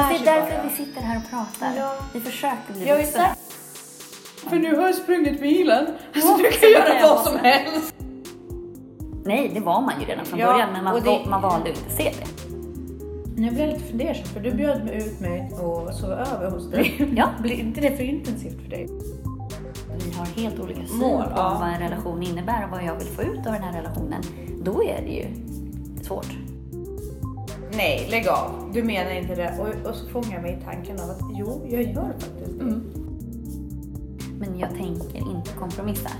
lär sig Det är därför bara. vi sitter här och pratar. Ja. Vi försöker bli Jag vuxna. För nu har jag sprungit milen. Ja, Så du kan göra vad som helst. Nej, det var man ju redan från Ja, början, men man, det- man valde att inte se det. Nu blir jag lite fundersam för du bjöd mig ut mig och sov över hos dig. Ja. Blir inte det för intensivt för dig? Vi har helt olika syn Mål, på ja. vad en relation innebär och vad jag vill få ut av den här relationen. Då är det ju svårt. Nej, lägg av. Du menar inte det. Och, och så fångar jag mig i tanken av att jo, jag gör faktiskt det. Mm. Men jag tänker inte kompromissa.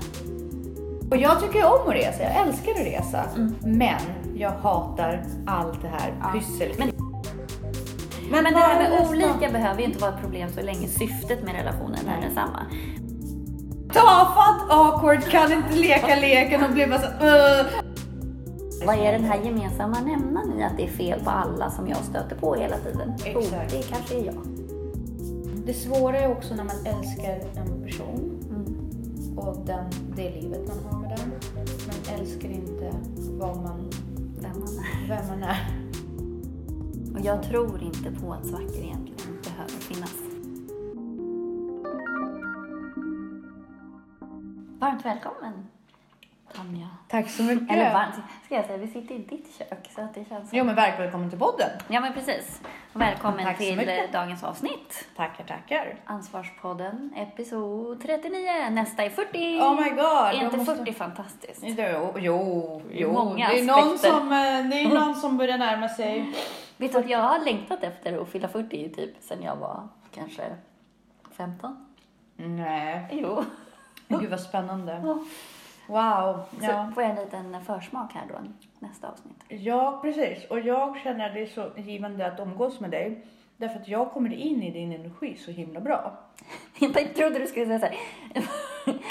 Och jag tycker om att resa. Jag älskar att resa. Mm. Men jag hatar allt det här Ja. pysslet. Men- Men, Men det här med nästa- olika behöver ju inte vara ett problem så länge syftet med relationen är densamma. Tafatt, awkward, kan inte leka leken och blir bara så uh. Vad är den här gemensamma nämnaren i att det är fel på alla som jag stöter på hela tiden? Exakt. det kanske är jag. Det svåra är också när man älskar en person Mm. och den, det livet man har med den. Men älskar inte vad man, Vem man är. vem man är. Och jag tror inte på att svackor egentligen behöver finnas. Varmt välkommen Tanja. Tack så mycket. Eller varmt, ska jag säga, vi sitter i ditt kök så att det känns Jo men välkommen till podden. Ja men precis. Välkommen Tack så till mycket. dagens avsnitt. Tackar, tackar. Ansvarspodden, episod 39. Nästa är 40. Oh my god. är jag inte måste- 40 fantastiskt? Jo, jo, jo. Många det, är någon aspekter. som, eh, det är någon som börjar närma sig. Vet du att jag har längtat efter att fylla 40 typ sen jag var kanske 15? Nej. Jo. Gud vad spännande. Ja. Wow. Så Ja. får jag en liten försmak här då, nästa avsnitt. ja, precis. Och jag känner det är så givande att umgås med dig. Därför att jag kommer in i din energi så himla bra. Jag trodde du skulle säga så här.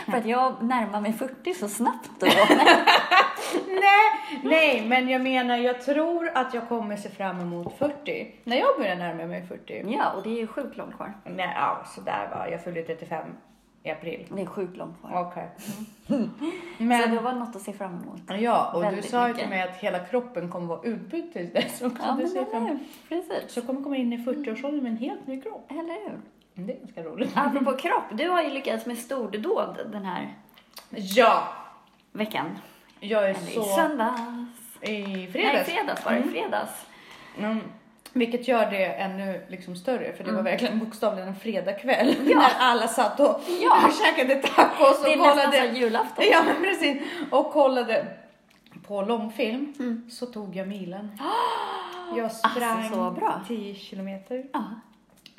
För att jag närmar mig 40 så snabbt då. Nej, nej, men jag menar jag tror att jag kommer se fram emot 40. När jag börjar närma mig 40. Ja, och det är ju sjukt långt kvar. Nej, ja, sådär va. Jag fyller 35 i april. Det är sjukt långt kvar. Okej. Så det Men, var något att se fram emot. ja, och du väldigt sa ju till mig att hela kroppen kommer vara utbytt till dess. Så, Ja, du men fram-? Precis. så kommer komma in i 40-årsåldern med en helt ny kropp. Eller hur? Det är ganska roligt. Apropå kropp, du har ju lyckats med stordåd den här Ja, veckan. jag är Eller i så... söndags. I Nej, fredags. fredags var det. Mm. Fredags. Mm. Vilket gör det ännu liksom större för det var verkligen bokstavligen en fredagkväll Mm. Ja. när alla satt och Ja. käkade tacos och Det är nästan kollade. som julafton. Ja men precis. Och kollade på långfilm Mm. så tog jag milen. Jag sprang Alltså, så bra. 10 kilometer Ja,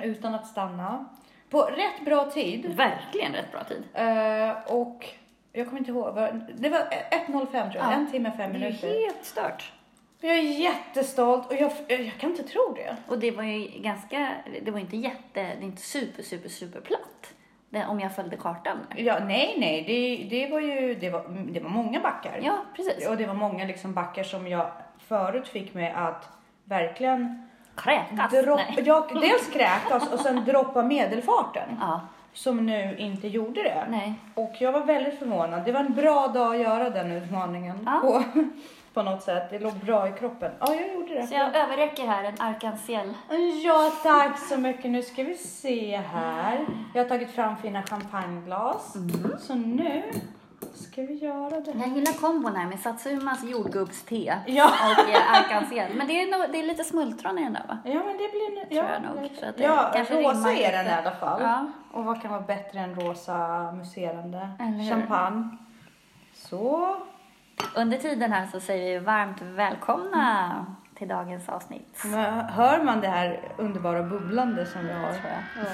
utan att stanna. På rätt bra tid. verkligen rätt bra tid. Eh, och jag kommer inte ihåg, det var 1.05 tror jag, Ja. en timme fem Det är minuter. helt stört. Jag är jättestolt och jag, jag kan inte tro det. Och det var ju ganska, det var inte jätte, det är inte super, super, super platt. Om jag följde kartan. Ja, nej, nej, det, det var ju det var, det var många backar. Ja, precis. Och det var många liksom backar som jag förut fick mig att verkligen Kräkas. droppa, Nej. jag, dels kräkas och sen droppa medelfarten. Ja, Som nu inte gjorde det. nej. Och jag var väldigt förvånad. Det var en bra dag att göra den utmaningen Ja. på, på något sätt. Det låg bra i kroppen. Ja, jag gjorde det. Så jag överräcker här en arkansiell. Ja, tack så mycket. Nu ska vi se här. Jag har tagit fram fina champagneglas. Mm. Så nu ska vi göra det. Jag gillar kombon här med Satsumas jordgubbste Ja. och eh, arkansiell. Men det är, nog, det är lite smultron i den där va? Ja, men det blir... nu- Tror Ja, jag nog, så att det ja kanske rosa är den i alla fall. Ja. Och vad kan vara bättre än rosa muserande? Eller? Champagne. Så. Under tiden här så säger vi varmt välkomna till dagens avsnitt. Men Hör man det här underbara bubblande som vi har? Tror jag. Ja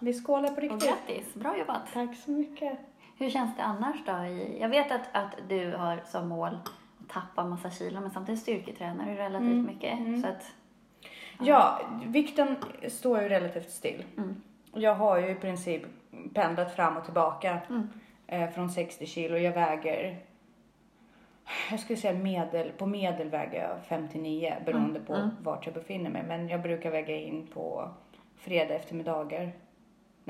vi skålar på Och riktigt. grattis, bra jobbat. Tack så mycket. Hur känns det annars då? Jag vet att, att du har som mål att tappa massa kilo, men samtidigt styrketränar du relativt Mm, mycket. mm. Så att, Ja, vikten står ju relativt still. Mm. Jag har ju i princip pendlat fram och tillbaka Mm. eh, från 60 kilo. Jag väger, jag skulle säga medel, på medel väger jag 59 beroende på mm. vart jag befinner mig. Men jag brukar väga in på fredag eftermiddagar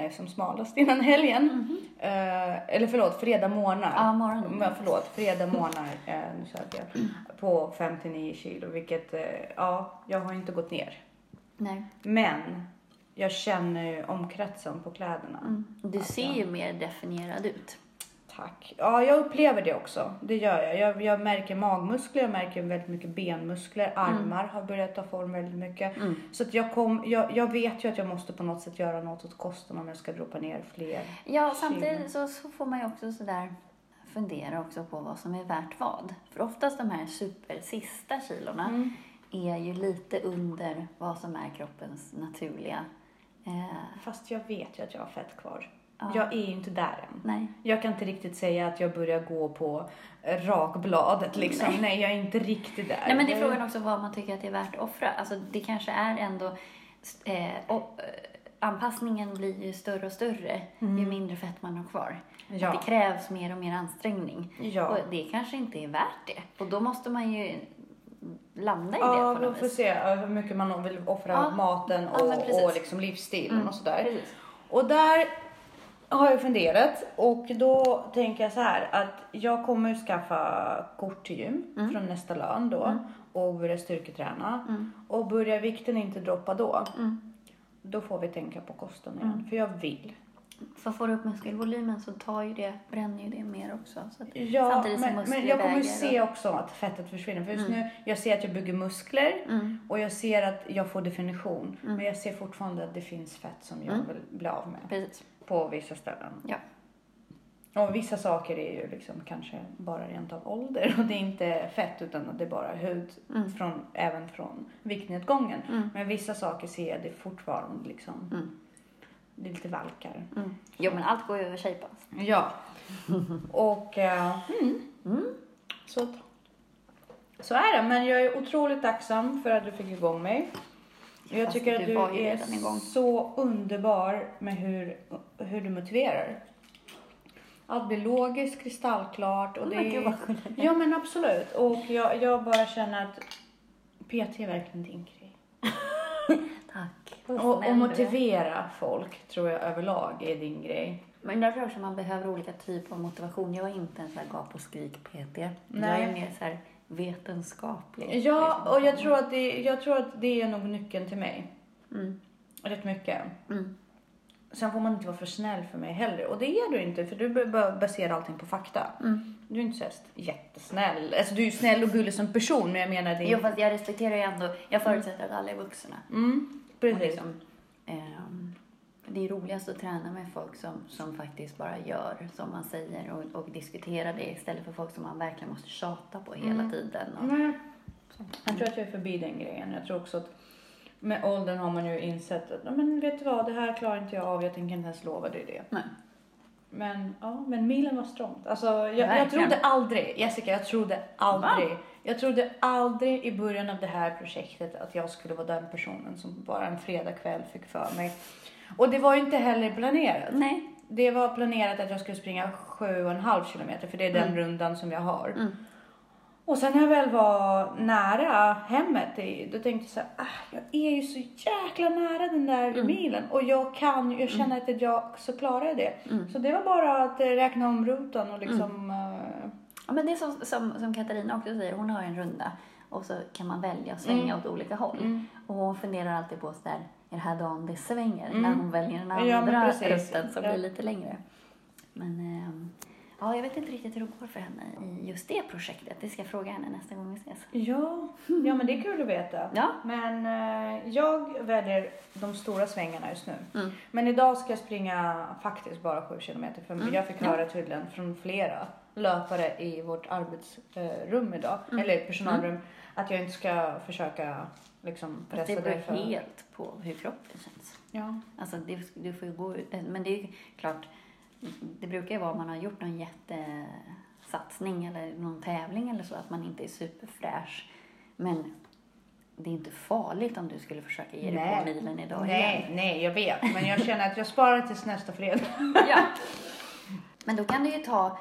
när som smalast innan helgen. Eh, eller förlåt, fredag morgnar. Ja, morgonen. Men förlåt, fredag morgnar, eh, nu söker jag, på 59 kilo. Vilket, eh, ja, jag har inte gått ner. nej. Men jag känner ju omkretsen på kläderna. Mm. Du ser ju mer definierad ut. Tack. Ja, jag upplever det också. Det gör jag. Jag, jag märker magmuskler, jag märker väldigt mycket benmuskler. Armar har börjat ta form väldigt mycket. Mm. Så att jag, kom, jag, jag vet ju att jag måste på något sätt göra något åt kosten om jag ska droppa ner fler. Ja, samtidigt så, så får man ju också sådär fundera också på vad som är värt vad. För oftast de här supersista kilorna Mm. är ju lite under vad som är kroppens naturliga... Eh, Fast jag vet ju att jag har fett kvar. Ja. Jag är ju inte där än. nej. Jag kan inte riktigt säga att jag börjar gå på rakbladet liksom. Nej, jag är inte riktigt där. Nej, men det är frågan också vad man tycker att det är värt att offra. Alltså, det kanske är ändå... Eh, och, eh, anpassningen blir ju större och större ju mindre fett man har kvar. Ja. Det krävs mer och mer ansträngning. Ja. Och det kanske inte är värt det. Och då måste man ju landa i det Ja, på vi något får vis. se eh, hur mycket man vill offra Ja. maten Ja, och, och liksom livsstilen Mm, och sådär. Precis. Och där har jag funderat och då tänker jag så här att jag kommer skaffa kort till gym Mm. från nästa lön då och börja styrketräna. Mm. Och börjar vikten inte droppa då, Mm. då får vi tänka på kosten igen. För jag vill. För får du upp muskelvolymen så tar ju det, bränner ju det mer också. Så Ja, samtidigt men, men jag kommer ju se också att fettet försvinner. För just Mm. nu, jag ser att jag bygger muskler Mm. och jag ser att jag får definition. Mm. Men jag ser fortfarande att det finns fett som jag Mm. vill bli av med Precis. på vissa ställen. Ja. Och vissa saker är ju liksom kanske bara rent av ålder och det är inte fett utan det är bara hud Mm. från, även från viktnedgången. Mm. Men vissa saker ser jag det fortfarande liksom. Det är lite valkar. Mm. Jo, men allt går ju över shape alltså. Ja. Och eh, mm, Mm. så, att- så är det. Men jag är otroligt tacksam för att du fick igång mig. Jag Fast tycker att du du är så underbar med hur, hur du motiverar. Allt blir logiskt, kristallklart. Och det Men gud, är, vad ja men absolut. Och jag, jag bara känner att PT är verkligen din grej. Och, och motivera folk tror jag överlag är din grej. Men därför också man behöver olika typer av motivation. Jag är inte en sån här gap och skrik PT. Jag är mer så här vetenskaplig. Ja, liksom. och jag tror, att det, jag tror att det är nog nyckeln till mig. Mm. Rätt mycket. Mm. Sen får man inte vara för snäll för mig heller. Och det är du inte, för du baserar allting på fakta. Mm. Du är inte så jättesnäll. Alltså du är snäll och gullig som person, men jag menar det Jo, fast jag respekterar ju ändå. Jag förutsätter att alla är vuxna. Mm, Och precis. liksom, ehm, det är roligast att träna med folk som, som faktiskt bara gör som man säger och, och diskutera det istället för folk som man verkligen måste tjata på hela Mm. tiden. Och, Nej. Jag tror att jag är förbi den grejen. Jag tror också att med åldern har man ju insett att "Ja, men vet du vad, det här klarar inte jag av. Jag tänker inte ens lova dig det. Nej. Men ja, men milen var strångt. Alltså, jag, jag trodde aldrig, Jessica, jag trodde aldrig. Jag trodde aldrig i början av det här projektet att jag skulle vara den personen som bara en fredagkväll fick för mig. Och det var ju inte heller planerat. Nej. Det var planerat att jag skulle springa sju och en halv kilometer för det är den Mm. rundan som jag har. Mm. Och sen när jag väl var nära hemmet, då tänkte jag så här, ah, jag är ju så jäkla nära den där Mm. milen och jag kan jag känner att jag så klarar det. Mm. Så det var bara att räkna om rutan och liksom, eh, Ja, men det är som, som, som Katarina också säger, hon har en runda och så kan man välja att svänga Mm. åt olika håll. mm. Och hon funderar alltid på så där, är det här dagen det svänger? Mm. När hon väljer den Ja, andra precis. rutten som Ja. blir lite längre. Men ehm, ja, jag vet inte riktigt hur det går för henne i just det projektet. Det ska jag fråga henne nästa gång vi ses. Ja, ja men det är kul att veta. Ja. Men eh, jag väljer de stora svängarna just nu. Mm. Men idag ska jag springa faktiskt bara 7 kilometer för Mm. jag fick Ja. höra tydligen från flera löpare i vårt arbetsrum idag, Mm. eller personalrum, att jag inte ska försöka liksom pressa det beror dig för... helt på hur kroppen känns. Ja. Alltså, det, du får ju gå ut. Men det är ju klart, det brukar ju vara om man har gjort någon jättesatsning eller någon tävling eller så, att man inte är superfräsch. Men det är inte farligt om du skulle försöka ge dig på milen idag nej, igen. nej, jag vet. Men jag känner att jag sparar tills nästa fredag. Ja. Men då kan du ju ta,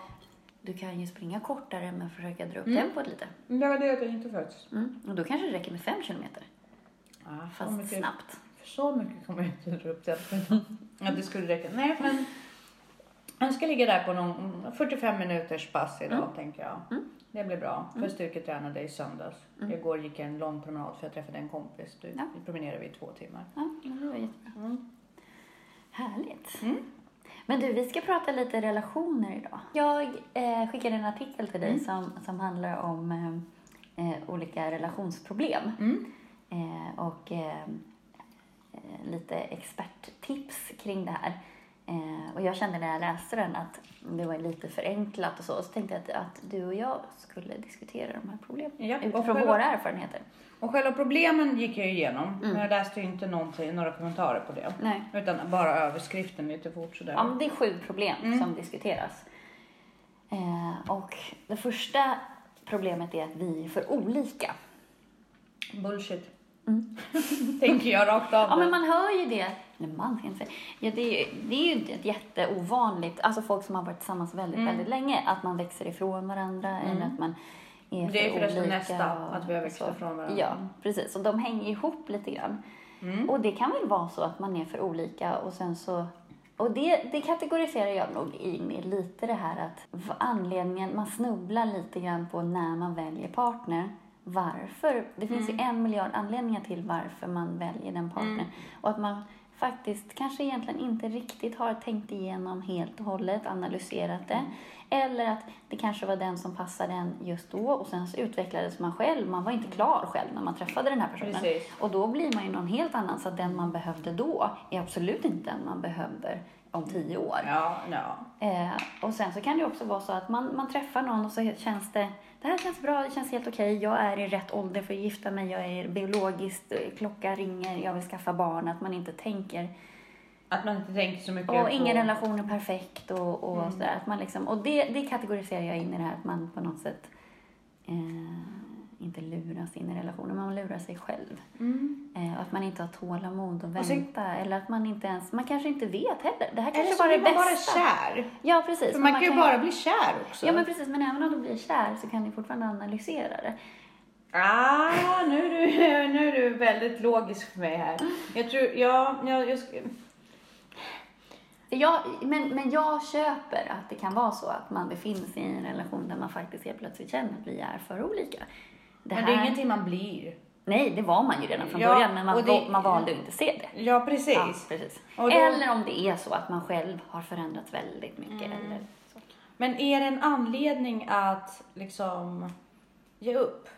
du kan ju springa kortare men försöka dra upp Mm. tempot lite. Det var det jag tänkte faktiskt. Mm. Och då kanske det räcker med fem kilometer, Ja, så fast mycket, snabbt. så mycket kommer jag inte dra upp tempot. Att det skulle räcka. Nej, men jag ska ligga där på någon 45 minuters pass idag, Mm. tänker jag. Mm. Det blir bra. För jag styrketränade i söndags. Mm. Igår gick jag en lång promenad för jag träffade en kompis. Du, Ja. Vi promenerade i två timmar. Ja, det var jättebra. Mm. Härligt. Men du, vi ska prata lite relationer idag. Jag eh, skickade en artikel till dig Mm. som, som handlar om eh, eh, olika relationsproblem. Mm. Eh, och eh, eh, lite experttips kring det här. Eh, och jag kände när jag läste den att det var lite förenklat och så. Så tänkte jag att, att du och jag skulle diskutera de här problemen Ja, och utifrån själva- våra erfarenheter. Och själva problemen gick jag ju igenom. Mm. Men jag läste ju inte någonting, några kommentarer på det. Nej. Utan bara överskriften lite fort sådär. Ja, men det är sju problem Mm. som diskuteras. Eh, och det första problemet är att vi är för olika. Bullshit. Mm. Tänker jag rakt av. Ja, men man hör ju det. Eller man ska inte säga. Ja, det, är, ju- det är ju ett jätteovanligt, alltså folk som har varit tillsammans väldigt, Mm. väldigt länge, att man växer ifrån varandra Mm. eller att man är för Det är förresten olika. nästa, och att vi har växt ifrån varandra. Ja, precis. Och de hänger ihop lite grann. Mm. Och det kan väl vara så att man är för olika och sen så och det, det kategoriserar jag nog i lite det här att anledningen, man snubblar lite grann på när man väljer partner. Varför? Det finns ju en miljard anledningar till varför man väljer den partnern. Mm. Och att man faktiskt kanske egentligen inte riktigt har tänkt igenom helt och hållet, analyserat det. Eller att det kanske var den som passade en just då och sen så utvecklades man själv. Man var inte klar själv när man träffade den här personen. Precis. Och då blir man ju någon helt annan. Så att den man behövde då är absolut inte den man behöver om tio år. Ja, ja. Eh, och sen så kan det också vara så att man, man träffar någon och så känns det, det här känns bra, det känns helt okej, jag är i rätt ålder för att gifta mig, jag är biologiskt, eh, klocka ringer, jag vill skaffa barn, att man inte tänker, Att man inte tänker så mycket och på... ingen relation är perfekt och, och Mm. sådär. Att man liksom, och det, det kategoriserar jag in i det här. Att man på något sätt eh, inte luras in i relationer, man lurar sig själv. Mm. Eh, och att man inte har tålamod sen- vänta. eller att man inte ens, man kanske inte vet heller. Det här Eller kanske så bara är blir det man bara bästa. kär. Ja, precis. För man kan ju bara bli kär också. Ja, men precis. Men även om du blir kär så kan du fortfarande analysera det. Ah, nu är, du, nu är du väldigt logisk för mig här. Jag tror, ja, jag, jag Jag, men, men jag köper att det kan vara så att man befinner sig i en relation där man faktiskt helt plötsligt känner att vi är för olika. Det men det är ingenting man blir. Nej, det var man ju redan från Ja, början, men man, det- man valde ju inte att se det. Ja, precis. Ja, precis. Då- Eller om det är så att man själv har förändrats väldigt mycket. Mm. Eller så. Men är det en anledning att liksom ge upp?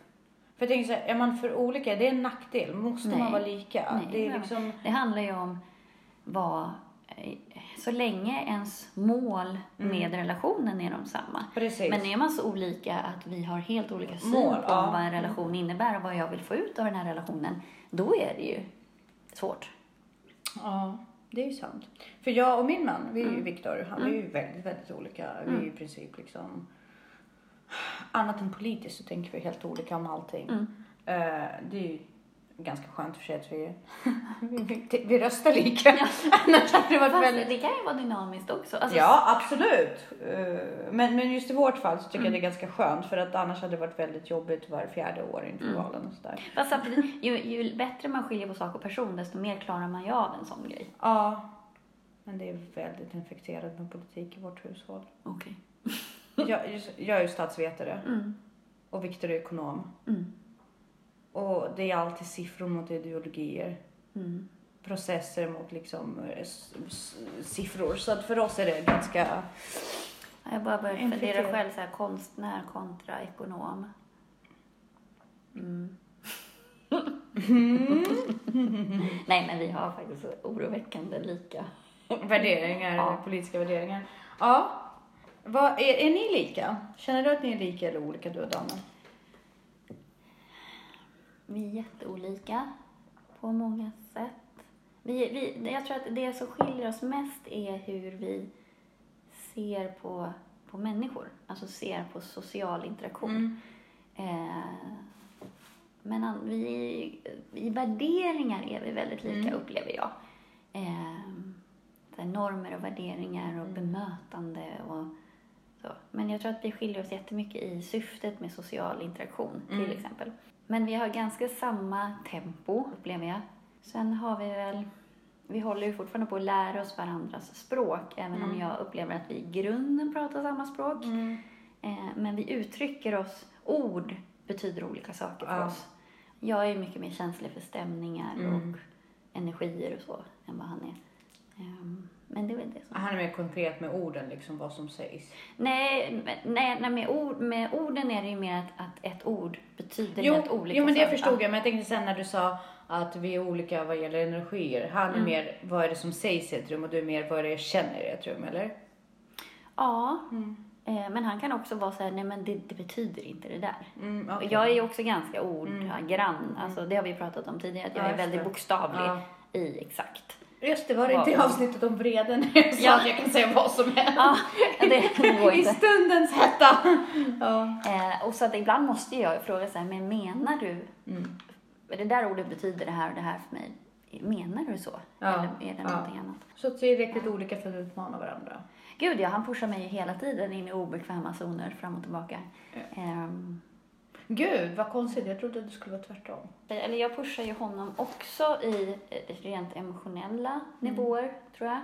För jag tänker så här, är man för olika, är det en nackdel? Måste Nej. man vara lika? Nej, det är liksom... Det handlar ju om vad... Så länge ens mål med relationen är de samma. Precis. Men är man så olika att vi har helt olika syn Mål, på ja. vad en relation innebär och vad jag vill få ut av den här relationen, då är det ju svårt. Ja, det är ju sant. För jag och min man, vi är ju Mm. Viktor, han är ju väldigt, väldigt olika. Vi är i princip liksom... Annat än politiskt så tänker vi helt olika om allting. Mm. Eh, det är ju ganska skönt för sig att vi, vi, vi röstar lika. Annars hade det varit Fast väldigt... det kan ju vara dynamiskt också. Alltså, Ja, absolut. Eh, Men, men just i vårt fall så tycker Mm. jag det är ganska skönt för att annars hade det varit väldigt jobbigt var fjärde år inför Mm. valen och sådär. Fast samtidigt, ju, ju bättre man skiljer på sak och person, desto mer klarar man ju av en sån grej. Ja, men det är väldigt infekterat med politik i vårt hushåll. Okej. Jag, jag är ju statsvetare Mm. och Viktor är ekonom. Mm. Och det är alltid siffror mot ideologier. Mm. Processer mot liksom eh, siffror. Så att för oss är det ganska... Jag bara började fundera själv, så här, konstnär kontra ekonom. Mm. Nej, men vi har faktiskt oroväckande lika. Värderingar, Ja. politiska värderingar. Ja. Vad, är, är ni lika? Känner du att ni är lika eller olika du och Danne? Vi är jätteolika på många sätt. Vi, vi, jag tror att det som skiljer oss mest är hur vi ser på, på människor, alltså ser på social interaktion. Mm. Eh, men vi, i värderingar är vi väldigt lika, Mm. upplever jag. Eh, normer och värderingar och Mm. bemötande och så. Men jag tror att vi skiljer oss jättemycket i syftet med social interaktion, till Mm. exempel. Men vi har ganska samma tempo, upplever jag. Sen har vi väl vi håller ju fortfarande på att lära oss varandras språk, även om Mm. jag upplever att vi i grunden pratar samma språk. Mm. Eh, men vi uttrycker oss, ord betyder olika saker för Ja. oss. Jag är mycket mer känslig för stämningar Mm. och energier och så än vad han är. Ehm, men det är väl det som... Han är mer konkret med orden, liksom vad som sägs. Nej, nej, nej med, ord, med orden är det ju mer att, att ett ord betyder Jo, helt olika jo, men det saker. förstod jag. Men jag tänkte sen när du sa att vi är olika vad gäller energier. Han är Mm. mer, vad är det som sägs i ett rum och du är mer, vad är det jag känner i ett rum, eller? Ja, Mm. eh, men han kan också vara så här, nej men det, det betyder inte det där. Mm, okej. Jag är ju också ganska ordgrann, alltså det har vi pratat om tidigare, att jag Ja, är väldigt bokstavlig Ja. i exakt. Just det, var det inte i avsnittet om vreden när jag sa Ja. att jag kan säga vad som helst? Ja, det går I stundens hetta. Ja. Eh, och så att ibland måste jag fråga så här, men menar du, Mm. det där ordet betyder det här och det här för mig. Menar du så? Ja, Eller är det ja. någonting annat? Så tillräckligt olika för att utmana varandra. Gud ja, han pushar mig ju hela tiden in i obekväma zoner fram och tillbaka. Ehm, Gud, vad konstigt. Jag trodde att det skulle vara tvärtom. eller jag pushar ju honom också i rent emotionella Mm. nivåer, tror jag.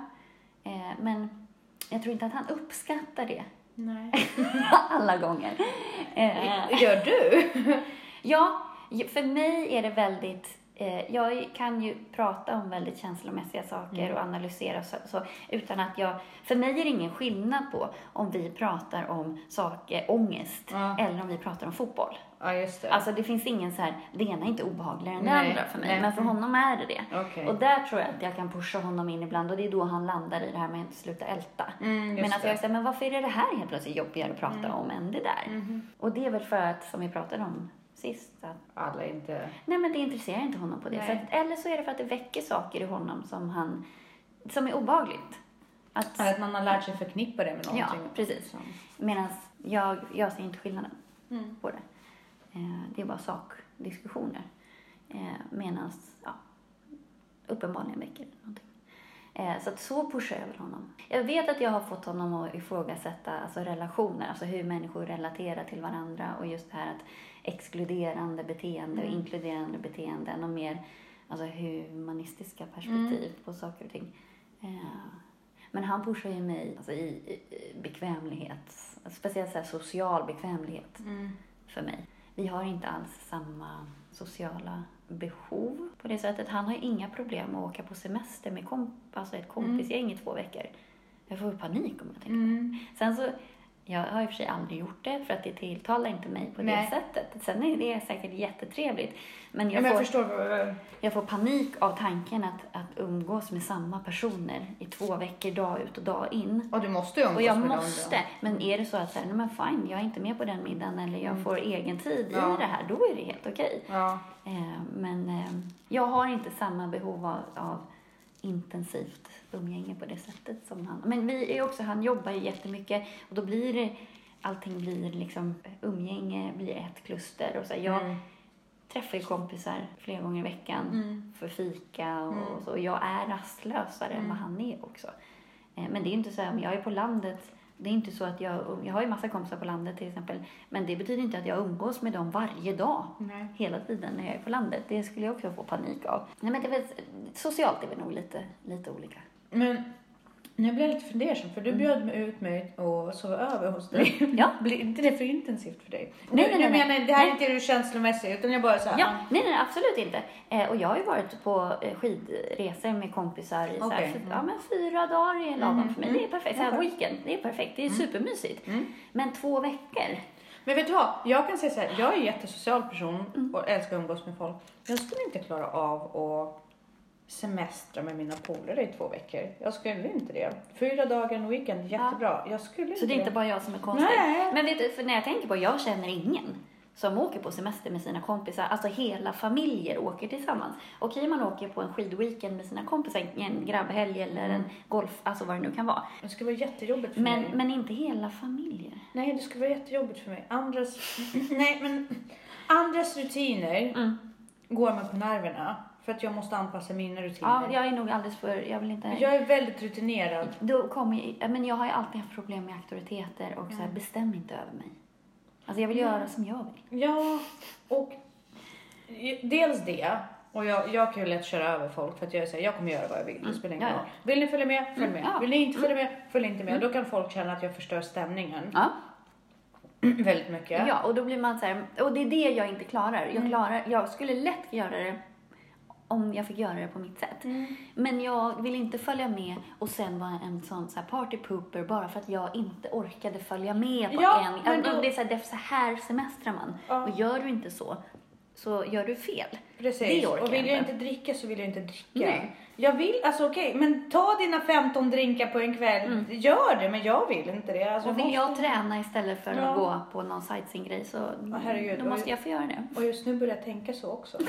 Eh, men jag tror inte att han uppskattar det Nej. alla gånger. Gör du? Ja, för mig är det väldigt... Eh, jag kan ju prata om väldigt känslomässiga saker Mm. och analysera så, så utan att jag... För mig är det ingen skillnad på om vi pratar om saker, ångest, Ja. eller om vi pratar om fotboll. Ja, just det. Alltså det finns ingen så här, det ena är inte obehagligare än det andra för mig, nej. men för honom är det det. Okej. Och där tror jag att jag kan pusha honom in ibland och det är då han landar i det här med att sluta älta. Mm, Men att det. jag säger, men varför är det här helt plötsligt jobbigare att prata om än det där? Mhm. Och det är väl för att, som vi pratade om sist, att Alla inte... nej men det intresserar inte honom på det Nej. sättet. Eller så är det för att det väcker saker i honom som han, som är obehagligt. Att, Att man har lärt sig förknippa det med ja, någonting. precis. Som- Medan jag, jag ser inte skillnaden Mm. på det. Eh, det är bara sakdiskussioner. Eh, Medan, ja, uppenbarligen väcker det någonting. Eh, så att så pushar jag väl honom. Jag vet att jag har fått honom att ifrågasätta alltså relationer, alltså hur människor relaterar till varandra och just det här att exkluderande beteende och Mm. inkluderande beteenden och mer alltså humanistiska perspektiv på saker och ting. Eh, men han pushar ju mig alltså i, i, bekvämlighet, speciellt så social bekvämlighet Mm. för mig. Vi har inte alls samma sociala behov på det sättet. Han har ju inga problem att åka på semester med komp alltså ett kompisgäng i två veckor. Jag får panik om jag tänker Mm. Sen så, jag har i och för sig aldrig gjort det för att det tilltalar inte mig på Nej. det sättet. Sen är det säkert jättetrevligt. Men Ja, jag, men jag får, förstår. jag får panik av tanken att, att umgås med samma personer i två veckor dag ut och dag in. Och du måste ju umgås Och jag med dem måste. då. Men är det så att så här, men fine, jag är inte med på den middagen eller jag får egen tid Mm. Ja. i det här, då är det helt okej. Ja. Eh, men eh, jag har inte samma behov av, av intensivt umgänge på det sättet som han. Men vi är också, han jobbar ju jättemycket och då blir det, allting blir liksom, umgänge blir ett kluster och så här, jag Mm. träffar ju kompisar flera gånger i veckan Mm. för fika och, Mm. så. Och jag är rastlösare än vad han är också. Eh, Men det är inte så här, om jag är på landet, det är inte så att jag, jag har ju massa kompisar på landet till exempel, men det betyder inte att jag umgås med dem varje dag Nej. hela tiden när jag är på landet. Det skulle jag också få panik av. Nej, men det är väl, socialt är vi nog lite, lite olika. Men nu blir jag lite fundersam för du Mm. bjöd mig ut mig och sova över hos dig. Ja. Blir inte det för intensivt för dig? Nej, nu, nej, nej, nu nej. menar jag, det här är inte du känslomässig utan jag bara så här. Ja, nej, nej, absolut inte. Eh, och jag har ju varit på eh, skidresor med kompisar i så här, fy- mm. ja, men fyra dagar är lagom Mm, för mig. mm. Det är perfekt. Så här, weekend, det är perfekt. Det är supermysigt. Mm. Men två veckor? Men vet du vad? Jag kan säga så här, jag är en jättesocial person Mm. och älskar att umgås med folk. Jag skulle inte klara av att semestra med mina polare i två veckor. Jag skulle inte det. Fyra dagar en weekend, jättebra. Jag skulle inte Så det är inte bara jag som är konstig. Nej. Men vet du, för när jag tänker på jag känner ingen som åker på semester med sina kompisar. Alltså hela familjer åker tillsammans. Okej, man åker på en skidweekend med sina kompisar, en grabbhelg eller en golf, alltså vad det nu kan vara. Det skulle vara jättejobbigt för Men, mig. men inte hela familjer. Nej, det skulle vara jättejobbigt för mig. Andras, nej, men andras rutiner Mm. går mig på nerverna. För att jag måste anpassa mina rutiner. Ja, jag är nog alldeles för, jag vill inte... jag är väldigt rutinerad. Då kommer jag, men jag har ju alltid haft problem med auktoriteter och så här, bestäm inte över mig. Alltså jag vill göra som jag vill. Ja, och dels det. Och jag, jag kan ju lätt köra över folk för att jag här, jag kommer göra vad jag vill. Det spelar ingen Ja, ja. roll. Vill ni följa med? Följ Mm, med. ja. Vill ni inte följa med? Följ inte med. Då kan folk känna att jag förstör stämningen Ja. väldigt mycket. Ja, och då blir man så här, och det är det jag inte klarar. Jag, Mm. klarar, jag skulle lätt göra det om jag fick göra det på mitt sätt. Mm. Men jag vill inte följa med och sen vara en sån så här party pooper bara för att jag inte orkade följa med på Ja, en. men då- Det är så här, det är så här semestrar man. Ja. Och gör du inte så, så gör du fel. Precis. Det orkar och vill jag inte. inte dricka så vill jag inte dricka. Nej. Jag vill, alltså okej, men ta dina 15 drinkar på en kväll. Gör det, men jag vill inte det. Alltså, Och vill måste- jag träna istället för Ja. att gå på någon sightseeing-grej så herregud. då måste jag få göra det. Och just nu börjar jag tänka så också.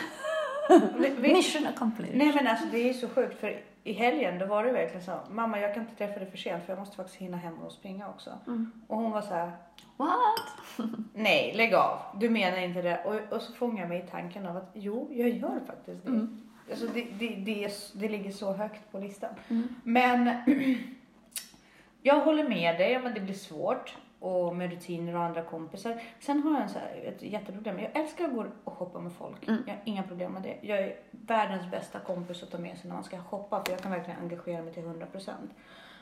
Mission accomplished. Nej men alltså det är så sjukt för i helgen då var det verkligen så. Mamma jag kan inte träffa dig för sent för jag måste faktiskt hinna hem och springa också. Mm. Och hon var så här. What? Nej lägg av. Du menar inte det. Och, och så fångar jag mig i tanken av att jo jag gör faktiskt det. Mm. Alltså det, det, det, är, det ligger så högt på listan. Mm. Men jag håller med dig om att det blir svårt och med rutiner och andra kompisar. Sen har jag en så här, ett jätteproblem. Jag älskar att gå och shoppa med folk. Mm. Jag har inga problem med det. Jag är världens bästa kompis att ta med sig när man ska shoppa för jag kan verkligen engagera mig till 100%.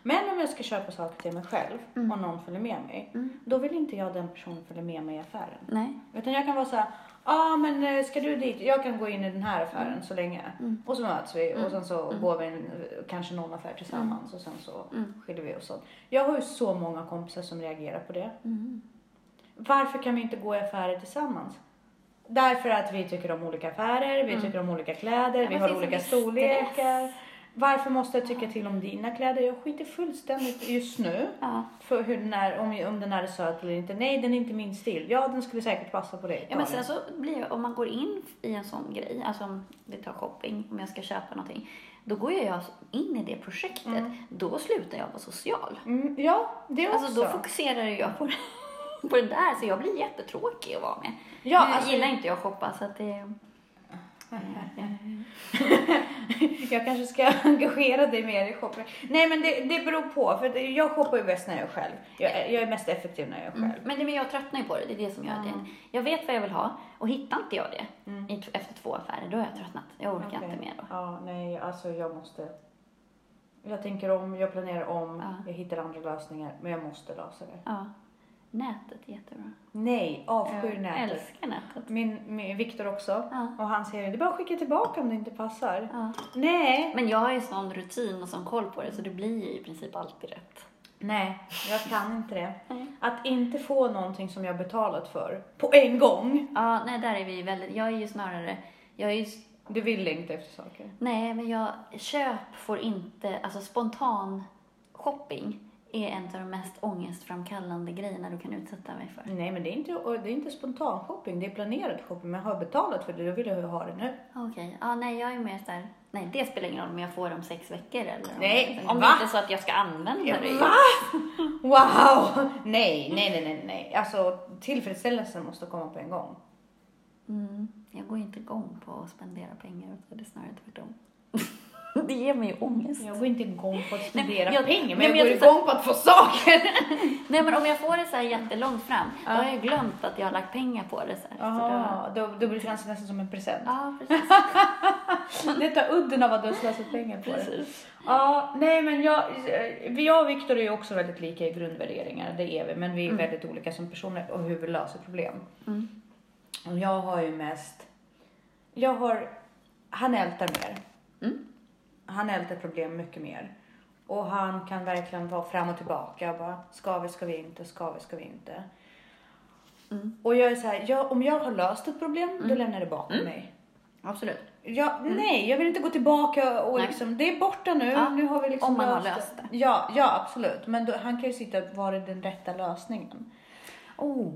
Men om jag ska köpa saker till mig själv Mm. och någon följer med mig, Mm. då vill inte jag den personen följa med mig i affären. Nej. Utan jag kan vara så här, ah, men eh, ska du dit? Jag kan gå in i den här affären så länge. Mm. Och så möts vi och sen så Mm. går vi en, kanske någon affär tillsammans och sen så Mm. skiljer vi oss åt. Jag har ju så många kompisar som reagerar på det. Mm. Varför kan vi inte gå i affärer tillsammans? Därför att vi tycker om olika affärer, vi Mm. tycker om olika kläder, Ja, vi har olika storlekar. stress. Varför måste jag tycka till om dina kläder? Jag skiter fullständigt just nu Ja. för hur den är, om, om den är söt eller inte. Nej, den är inte min stil. Ja, den skulle säkert passa på dig. Ja, men sen så blir det, om man går in i en sån grej, alltså om vi tar shopping, om jag ska köpa någonting, då går jag in i det projektet. Mm. Då slutar jag vara social. Mm, ja, det också. Alltså då fokuserar jag på, på det där, så jag blir jättetråkig att vara med. Ja, nu alltså- gillar inte jag att shoppa, så att det... jag kanske ska engagera dig mer i shopping. Nej, men det, det beror på. För jag shoppar ju bäst när jag är själv. Jag, är- jag är mest effektiv när jag är själv. Mm. Men, det, men jag tröttnar ju på det, det är det som gör det. Jag vet vad jag vill ha och hittar inte jag det Mm. i- efter två affärer, då har jag tröttnat. Jag orkar Okej. inte mer då. Ja, nej, alltså jag måste. Jag tänker om, jag planerar om, Ja. jag hittar andra lösningar, men jag måste lösa det. Ja. Nätet är jättebra. Nej, avskyr jag nätet. älskar nätet. Min, min Viktor också. Ja. Och han säger, det är bara att skicka tillbaka om det inte passar. Ja. Nej, Men jag har ju sån rutin och sån koll på det så det blir ju i princip alltid rätt. nej, jag kan inte det. Nej. Att inte få någonting som jag betalat för på en gång. Ja, nej där är vi väldigt, jag är ju snarare, jag är ju, Du vill längta efter saker. nej men jag, köp får inte, alltså spontan shopping är en av de mest ångestframkallande grejerna du kan utsätta mig för. Nej, men det är inte, det är inte spontan shopping, det är planerad shopping. Men har jag betalat för det, då vill jag ha det nu. Okej, ja nej jag är mer såhär, nej det spelar ingen roll om jag får det om sex veckor eller Nej, om det va? inte är så att jag ska använda det. Va? Wow! Nej, nej, nej, nej, nej. Alltså tillfredsställelsen måste komma på en gång. Mm, jag går inte igång på att spendera pengar, utan det är snarare tvärtom. det ger mig ångest. Jag går inte igång på att spendera jag- pengar, men nej, jag men går jag igång på att få saker. Nej men om jag får det så här jättelångt fram, Ja. då har jag glömt att jag har lagt pengar på det. Så här. Så då, då, då blir det det nästan som en present. ja, precis. Det tar udden av att du har slösat pengar på det. precis. Ja, nej men jag, vi jag och Viktor är ju också väldigt lika i grundvärderingar, det är vi. Men vi är Mm. väldigt olika som personer och hur vi löser problem. Mm. Och jag har ju mest, jag har, han ältar mer. Mm. Han ältar problem mycket mer. Och han kan verkligen vara fram och tillbaka. Bara, ska vi, ska vi inte, ska vi, ska vi inte. Mm. Och jag är så här, jag, om jag har löst ett problem, då Mm. lämnar jag det bakom Mm. mig. Absolut. Ja, Nej, jag vill inte gå tillbaka och Nej. liksom, det är borta nu. Ja, nu har vi liksom om man har löst löst det. Ja, ja absolut. Men då, han kan ju sitta, var är den rätta lösningen? Oh,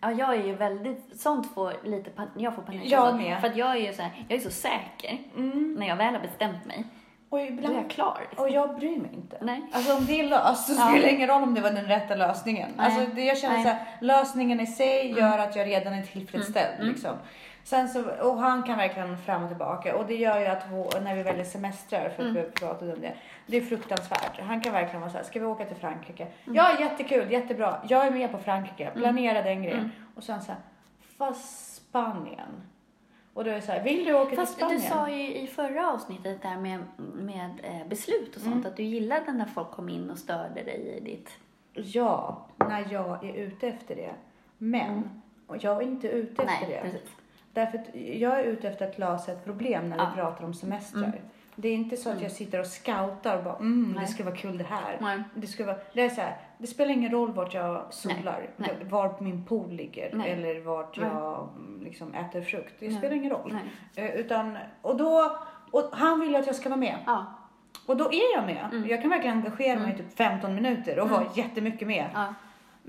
Ja, jag är ju väldigt, sånt får lite, pan- jag får panik. Jag alltså. med. För att jag är ju så här, jag är så säker. När jag väl har bestämt mig, Och då är ibland... jag klar. Liksom. Och jag bryr mig inte. Nej. Alltså om det är löst så Ja. spelar det ingen roll om det var den rätta lösningen. Nej. Alltså det, jag känner Nej. Mm. så här, lösningen i sig gör att jag redan är tillfredsställd. Liksom. Sen så, och han kan verkligen fram och tillbaka och det gör ju att vår, när vi väljer semestrar, för att Mm. vi pratat om det, det är fruktansvärt. Han kan verkligen vara så här, ska vi åka till Frankrike? Mm. Ja, jättekul, jättebra. Jag är med på Frankrike, planera den grejen. Mm. Och sen så här, fast Spanien. Och då är det så här, vill du åka Fast till Spanien? du sa ju i förra avsnittet där med, med eh, beslut och sånt, Mm. att du gillade när folk kom in och störde dig i ditt... Ja, när jag är ute efter det. Men och jag är inte ute efter Mm. Nej, det. precis. Därför att jag är ute efter att lösa ett problem när Ja. vi pratar om semestrar. Det är inte så att jag sitter och scoutar och bara mm, det Nej. ska vara kul det här. Nej. Det, ska vara, det är så här, det spelar ingen roll vart jag solar, Nej. var min pool ligger Nej. eller vart jag mm, liksom äter frukt. Det spelar ingen roll. Eh, Utan, och, då, och han vill att jag ska vara med. Ja. Och då är jag med. Mm. Jag kan verkligen engagera mig i typ 15 minuter och vara jättemycket med. Ja.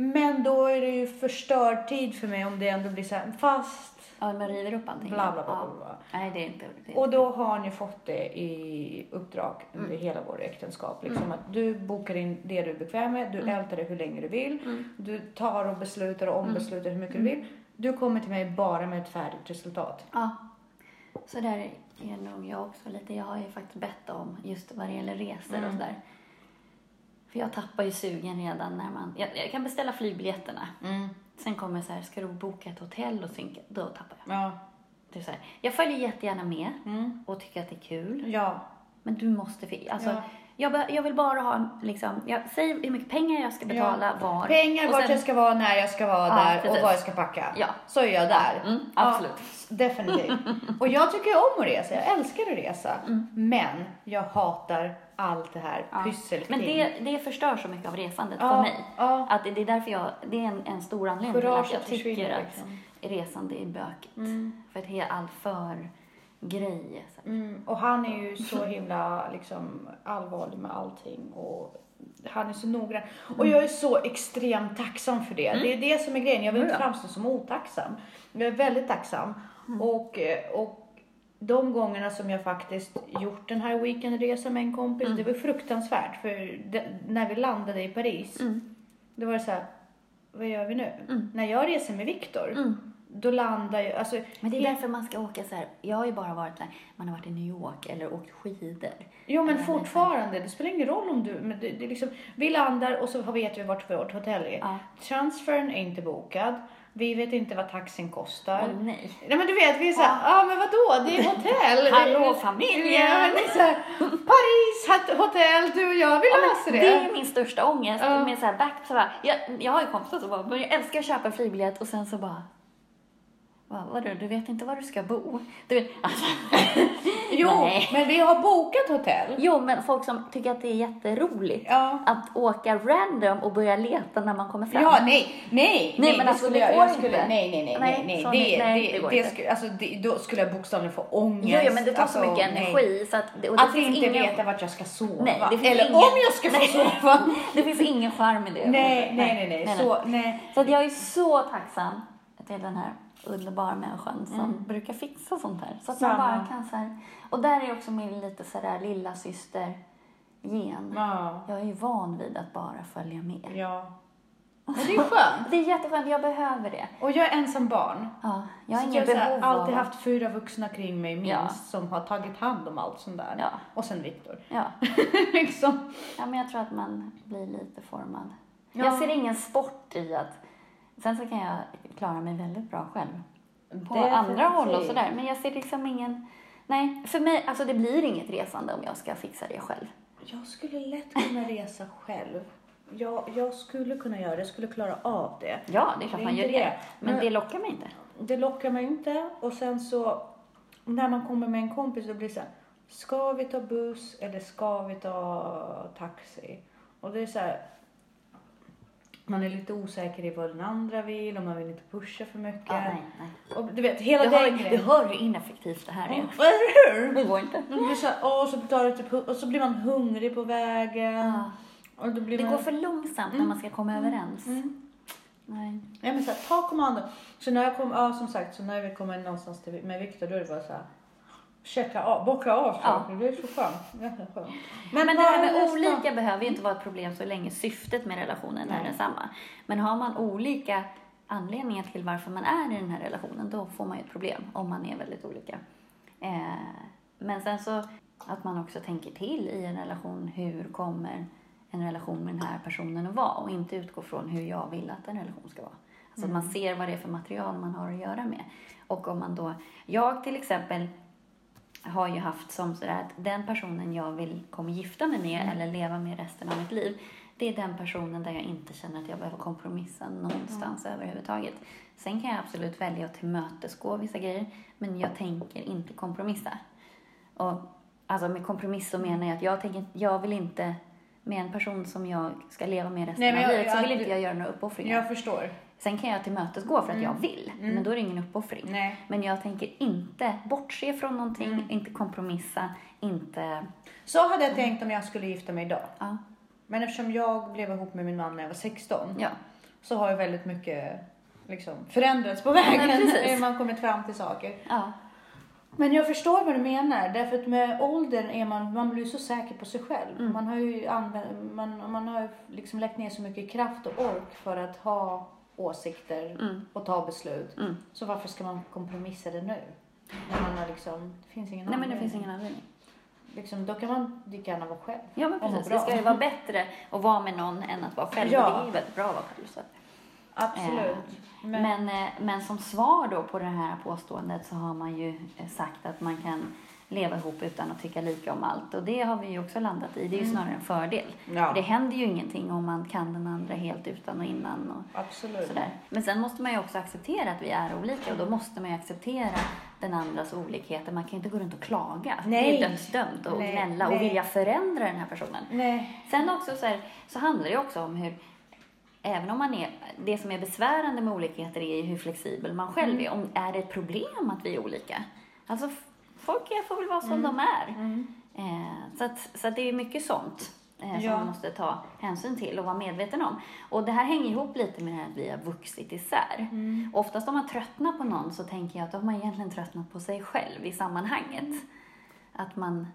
Men då är det ju förstörd tid för mig om det ändå blir så här, fast Ja, men river upp allting. bla bla bla. Ja. bla. Nej, det är inte... Det är Och då har ni fått det i uppdrag under Mm. hela vårt äktenskap. Liksom att du bokar in det du är bekväm med, du ältar det hur länge du vill. Mm. Du tar och beslutar och ombeslutar hur mycket du vill. Du kommer till mig bara med ett färdigt resultat. Ja. Så där är nog jag också lite. Jag har ju faktiskt bett om just vad det gäller resor Mm. och sådär. För jag tappar ju sugen redan när man... Jag, jag kan beställa flygbiljetterna. Sen kommer så här, ska du boka ett hotell och synka? Då tappar jag. Ja. Det är så här, jag följer jättegärna med Mm. och tycker att det är kul. Ja. Men du måste... Alltså, Ja. jag, jag vill bara ha liksom... Jag, säg hur mycket pengar jag ska betala, var. Pengar, och vart sen- jag ska vara, när jag ska vara Ja, där och precis. vad jag ska packa. Ja. Så är jag där. Mm, absolut. Ja, definitivt. och jag tycker om att resa. Jag älskar att resa. Men jag hatar allt det här Mm. Ja. pyssel Men det, det förstör så mycket av resandet Ja, för mig. ja. Att det, det är därför jag, det är en, en stor anledning till att jag tycker att liksom. resande är bökigt. Mm. För att det är allför grej. Så. Mm, och han är ju så himla liksom, allvarlig med allting. Och han är så noggrann. Och Mm. jag är så extremt tacksam för det. Det är det som är grejen. Jag vill inte framstå som otacksam. Jag är väldigt tacksam. Mm. Och, eh, och de gångerna som jag faktiskt gjort den här weekendresan med en kompis, Mm. det var fruktansvärt. För det, när vi landade i Paris, Mm. då var det så här, vad gör vi nu? Mm. När jag reser med Viktor, Mm. då landar jag, alltså, Men det är därför man ska åka så här. Jag har ju bara varit där, man har varit i New York eller åkt skidor. Jo men fortfarande, det spelar ingen roll om du, men det, det liksom, vi landar och så vet vi vart vårt hotell är. Ja. Transfern är inte bokad, vi vet inte vad taxin kostar. Åh nej. Nej men du vet, vi är såhär, ja ah, men vadå, det är hotell. Hallå, familjen. Ja, men såhär, Paris hotell, du och jag, vi löser Det det. är min största ångest Ja. med så här back, så bara, jag, jag har ju kompisar som bara, men jag älskar att köpa en flygbiljett och sen så bara, vad, vadå, du vet inte var du ska bo? Du vet, alltså, Jo, Nej. men vi har bokat hotell. jo, men folk som tycker att det är jätteroligt Ja. att åka random och börja leta när man kommer fram. Ja, nej, nej, Nej, nej, men det alltså, skulle det jag, jag skulle, nej, nej, nej, Nej, nej, nej, så det, nej, det, det det inte. skulle, alltså, det, då skulle jag bokstavligen få ångest. Jo, jo, men det tar så Alltså, mycket nej. energi så att, och det Att finns inte ingen, veta vart jag ska sova. Nej, det finns Eller ingen- om jag ska få sova. det finns ingen charm i det. nej, nej, nej, nej, Så, nej. Så att jag är så tacksam till den här underbara människan som Mm. brukar fixa sånt här. Så att Samma. man bara kan så här. Och där är också min lite sådär lilla syster gen. Ja, Jag är ju van vid att bara följa med. ja. Men det är skönt. Det är jätteskönt, jag behöver det. Och jag är ensam barn. Ja, jag har så inget jag har så behov alltid haft fyra vuxna kring mig minst Ja. som har tagit hand om allt sånt där. Ja. Och sen Viktor. Ja. liksom. ja, men jag tror att man blir lite formad. Ja. Jag ser ingen sport i att... Sen så kan jag klara mig väldigt bra själv. På andra håll och sådär. Men jag ser liksom ingen... Nej, för mig, alltså det blir inget resande om jag ska fixa det själv. Jag skulle lätt kunna resa själv. Jag, jag skulle kunna göra det, jag skulle klara av det. Ja, det är klart Det är man gör det. det. Men Men- det lockar mig inte. Det lockar mig inte. Och sen så, när man kommer med en kompis, då blir det så här, ska vi ta buss eller ska vi ta taxi? Och det är så här, man är lite osäker i vad den andra vill och man vill inte pusha för mycket. Ja, nej, nej. Och du vet, hela Du den hör, du hör hur ineffektivt det här är. Eller hur? Det går inte. Blir så åh, så tar det typ, och så blir man hungrig på vägen. Ja. Och då blir Det man... går för långsamt när man ska komma överens. Mm. Nej. Ja, men så här, ta kommando. Så när jag kom, ja som sagt, så när vi kommer någonstans till, med Viktor då är det bara så här. Checka av, bocka av saker. Det är så skönt. Jätteskönt. Men, det vad här är med nästa? olika behöver ju inte vara ett problem så länge syftet med relationen är Nej. densamma. Men har man olika anledningar till varför man är i den här relationen, då får man ju ett problem om man är väldigt olika. Eh, men sen så att man också tänker till i en relation, hur kommer en relation med den här personen att vara och inte utgå från hur jag vill att en relation ska vara. Alltså att man ser vad det är för material man har att göra med. Och om man då, jag till exempel har ju haft som sådär att den personen jag vill kommer gifta mig med eller leva med resten av mitt liv, det är den personen där jag inte känner att jag behöver kompromissa någonstans överhuvudtaget. Sen kan jag absolut välja att tillmötesgå vissa grejer, men jag tänker inte kompromissa. Och alltså med kompromiss så menar jag att jag, tänker, jag vill inte, med en person som jag ska leva med resten Nej, men av jag- livet, så jag- vill inte jag göra några uppoffringar. Jag förstår. Sen kan jag tillmötesgå för att jag vill, men då är det ingen uppoffring. Nej. Men jag tänker inte bortse från någonting, Mm. inte kompromissa, inte... Så hade jag tänkt om jag skulle gifta mig idag. Ja. Men eftersom jag blev ihop med min man när jag var 16 Ja. så har ju väldigt mycket liksom, förändrats på vägen. Ja, man kommit fram till saker. ja. Men jag förstår vad du menar. Därför att med åldern är man, man blir så säker på sig själv. Mm. Man har ju använt, man, man har liksom lagt ner så mycket kraft och ork för att ha åsikter Mm. och ta beslut. Mm. Så varför ska man kompromissa det nu? När man har liksom, det finns ingen Nej, men det anledning. finns ingen anledning. Liksom, då kan man lika gärna vara själv. Ja, men precis. Det ska ju vara bättre att vara med någon än att vara själv. Ja. Det är ju väldigt bra att vara själv. Så. Absolut. Men, Men, eh, men som svar då på det här påståendet så har man ju eh, sagt att man kan leva ihop utan att tycka lika om allt. Och det har vi ju också landat i. Det är ju snarare en fördel. Mm. ja, För det händer ju ingenting om man kan den andra helt utan och innan. Och absolut. sådär. Men sen måste man ju också acceptera att vi är olika och då måste man ju acceptera den andras olikheter. Man kan ju inte gå runt och klaga. Det är Nej. dödsdömt och Nej, gnälla och nej. vilja förändra den här personen. Nej. Sen också så, här, så handlar det ju också om hur, även om man är, det som är besvärande med olikheter är ju hur flexibel man själv Mm. är. Om, är det ett problem att vi är olika? Alltså folk får väl vara som de är. Mm. Eh, så, att, så att det är mycket sånt eh, som Ja. man måste ta hänsyn till och vara medveten om. Och det här hänger ihop lite med att vi har vuxit isär. Mm. Oftast om man tröttnar på någon så tänker jag att då har man egentligen tröttnat på sig själv i sammanhanget. Att man,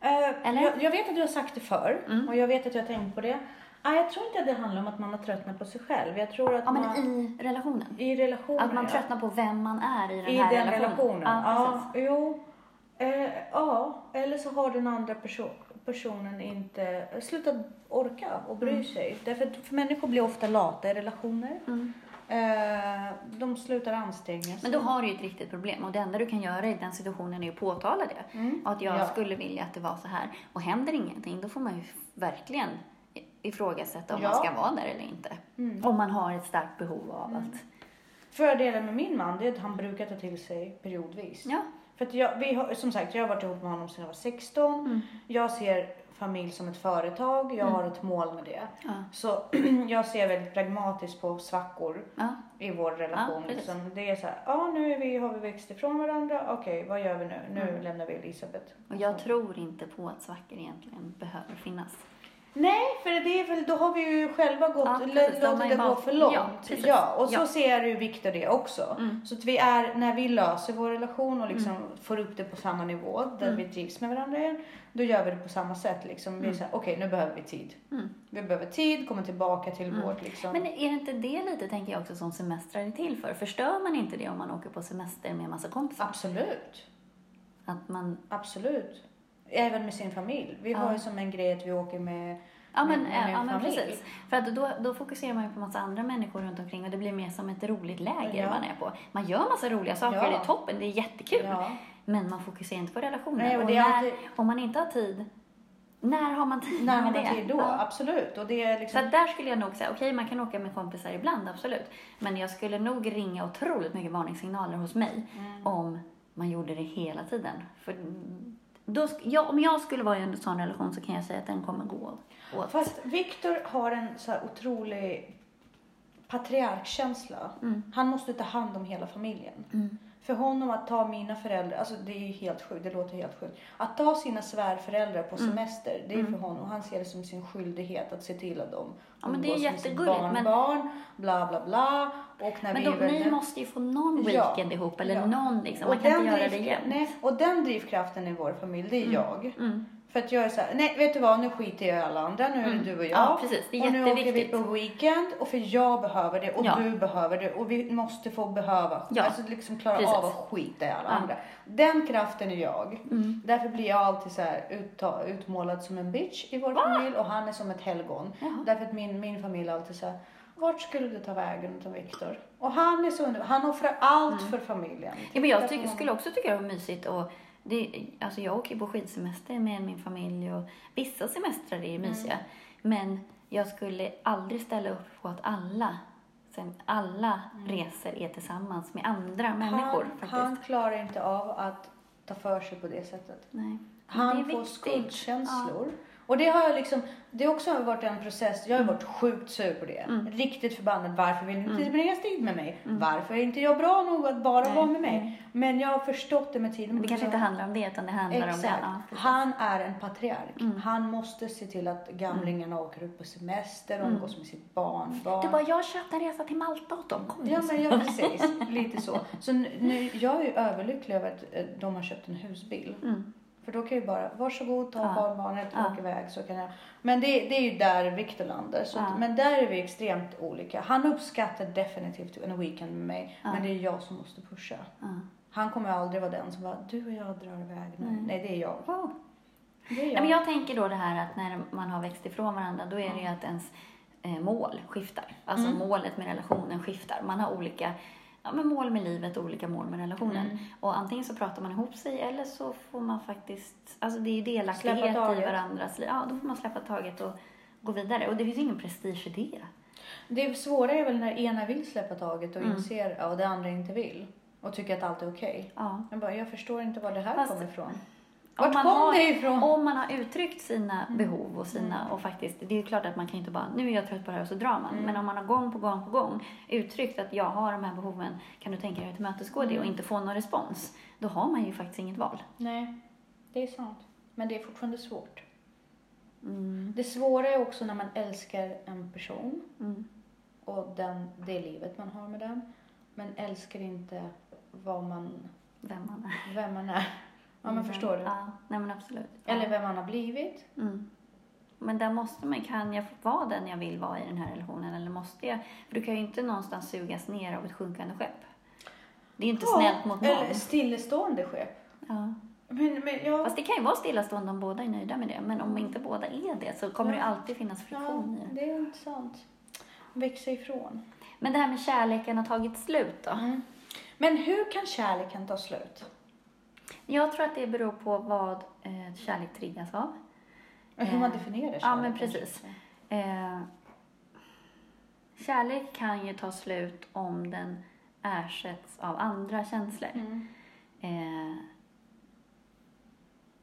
Eh, Eller? Jag, jag vet att du har sagt det förr Mm. och jag vet att jag har tänkt på det. Ah, jag tror inte att det handlar om att man har tröttnat på sig själv. Jag tror att ja men man, i relationen. i relationer. Att man ja. tröttnar på vem man är i den I här den relationen. relationen. Ja, precis. jo. Eh, ja, eller så har den andra perso- personen inte slutat orka och bry Mm. sig. Därför att för människor blir ofta lata i relationer. Mm. Eh, de slutar anstränga sig. Men då har du ju ett riktigt problem och det enda du kan göra i den situationen är ju att påtala det. Mm. Och att jag Ja. skulle vilja att det var så här. Och händer ingenting, då får man ju verkligen ifrågasätta om Ja. man ska vara där eller inte. Mm. Om man har ett starkt behov av att... Fördelen med min man det är att han brukar ta till sig periodvis. Ja. För att jag, vi har, som sagt, jag har varit ihop med honom sedan jag var 16. Mm. Jag ser familj som ett företag. Jag Mm. har ett mål med det. Ja. Så jag ser väldigt pragmatiskt på svackor ja. i vår relation. Ja, liksom. Det är så här, ja nu är vi, har vi växt ifrån varandra. Okej, vad gör vi nu? Nu Mm. lämnar vi Elisabeth. Och jag tror inte på att svackor egentligen behöver finnas. Nej, för det är väl, då har vi ju själva gått, Ja, låtit precis. Ju det gå för långt. Ja. Ja, och så Ja. ser ju Viktor det också. Mm. Så att vi är, när vi löser vår relation och liksom får upp det på samma nivå, där Mm. vi trivs med varandra igen, då gör vi det på samma sätt. Liksom. Vi är Mm. såhär, okej nu behöver vi tid. Mm. Vi behöver tid, komma tillbaka till Mm. vårt liksom. Men är det inte det lite, tänker jag också, som semestrar är till för? Förstör man inte det om man åker på semester med en massa kompisar? Absolut, Att man... absolut. Även med sin familj. Vi har ju som en grej att vi åker med Ja men, med- med ja, men precis. För att då, då fokuserar man ju på massa andra människor runt omkring och det blir mer som ett roligt läger Ja. man är på. Man gör massa roliga saker, Ja. det är toppen, det är jättekul. Ja. Men man fokuserar inte på relationen. Nej, och och när, alltid- om man inte har tid, när har man tid När med har det? man tid då? Absolut. Och det är Så liksom... att där skulle jag nog säga, okej man kan åka med kompisar ibland, absolut. Men jag skulle nog ringa otroligt mycket varningssignaler hos mig Mm. om man gjorde det hela tiden. För då, ja, om jag skulle vara i en sån relation så kan jag säga att den kommer gå åt. Fast Viktor har en så här otrolig patriarkkänsla. Mm. Han måste ta hand om hela familjen. Mm. För honom att ta mina föräldrar, alltså det är ju helt sjukt, det låter helt sjukt. Att ta sina svärföräldrar på Mm. semester, det är för honom, han ser det som sin skyldighet att se till att de Ja, men det är jättegulligt, men- barnbarn, bla bla bla. Och när Men vi då, ni måste ju få någon Ja. weekend ihop eller Ja. någon liksom. Man och kan inte den göra det jämt. Och den drivkraften i vår familj, det är jag. Mm. För att jag är så här, nej vet du vad, nu skiter jag i alla andra, nu är det du och jag. Mm. Ja, precis. Det är och nu åker vi jätteviktigt. på weekend och för jag behöver det och Ja. du behöver det och vi måste få behöva, Ja. alltså liksom klara Precis. av att skita i alla Ja. andra. Den kraften är jag. Mm. Därför blir jag alltid så här utta, utmålad som en bitch i vår familj och han är som ett helgon. Jaha. Därför att min, min familj alltid så här, vart skulle du ta vägen utan Viktor? Och han är så under, han offrar allt för familjen. Mm. Ja, men jag tycker, skulle också tycka det var mysigt och det, alltså jag åker ju på skidsemester med min familj och vissa semestrar är ju mysiga. Mm. Men jag skulle aldrig ställa upp på att alla, alla resor är tillsammans med andra människor Mm. han, faktiskt. han klarar inte av att ta för sig på det sättet. Nej. Han får skuldkänslor. Och det har jag liksom, det har också varit en process. Jag har Mm. varit sjukt sur på det. Riktigt förbannad. Varför vill ni inte tillbringa tid med mig? Varför är inte jag bra nog att bara Mm. Nej, vara med mig? Men jag har förstått det med tiden. Men det kanske inte handlar om det utan det handlar om det. Exakt. Ja, precis. han är en patriark. Mm. Han måste se till att gamlingarna åker upp på semester och umgås med sitt barnbarn. Mm. Du bara, jag köpte en resa till Malta åt dem. Kom Ja, men ja, precis. Lite så. Så nu, nu, jag är ju överlycklig över att eh, de har köpt en husbil. Mm. För då kan ju bara, varsågod, ta Ja. barnbarnet och Ja. åk iväg. Så kan jag. Men det, det är ju där Victor landar. Så, Ja. Men där är vi extremt olika. Han uppskattar definitivt en weekend med mig. Ja. Men det är jag som måste pusha. Han kommer aldrig vara den som bara, du och jag drar iväg nu. Nej. Nej, det är jag. Wow. Det är Nej, jag. men jag tänker då det här att när man har växt ifrån varandra, då är det ju att ens eh, mål skiftar. Alltså Mm. målet med relationen skiftar. Man har olika ja, men mål med livet och olika mål med relationen. Mm. Och antingen så pratar man ihop sig eller så får man faktiskt, alltså det är ju delaktighet i varandras liv. Ja, då får man släppa taget och gå vidare. Och det finns ju ingen prestige i det. Det svåra är väl när ena vill släppa taget och Mm. inser ja, och det andra inte vill. Och tycker att allt är okej. Ja. Jag bara, jag förstår inte var det här Fast- kommer ifrån. Om Vart man kom har- det ifrån? Om man har uttryckt sina Mm. behov och sina, och faktiskt, det är ju klart att man kan inte bara, nu är jag trött på det här och så drar man. Mm. Men om man har gång på gång på gång uttryckt att jag har de här behoven, kan du tänka dig att tillmötesgå det och Mm. inte få någon respons, då har man ju faktiskt inget val. Nej, det är sant. Men det är fortfarande svårt. Mm. Det svåra är också när man älskar en person Mm. och den, det livet man har med den. Men älskar inte vad man, Vem man är. vem man är. Ja, men förstår du? Ja, nej men absolut. Eller ja. vem man har blivit. Mm. Men där måste man, kan jag vara den jag vill vara i den här relationen eller måste jag? För du kan ju inte någonstans sugas ner av ett sjunkande skepp. Det är ju inte snällt mot någon. Eller stillestående skepp. Ja. Men, men jag... Fast det kan ju vara stillastående om båda är nöjda med det. Men om inte båda är det så kommer det ju alltid finnas ja, friktion i det. det är inte sant. Växa ifrån. Men det här med kärleken har tagit slut då? Mm. Men hur kan kärleken ta slut? Jag tror att det beror på vad eh, kärlek triggas av. Och hur man Eh, definierar kärlek. ja, men precis. Eh, kärlek kan ju ta slut om den ersätts av andra känslor. Mm. Eh,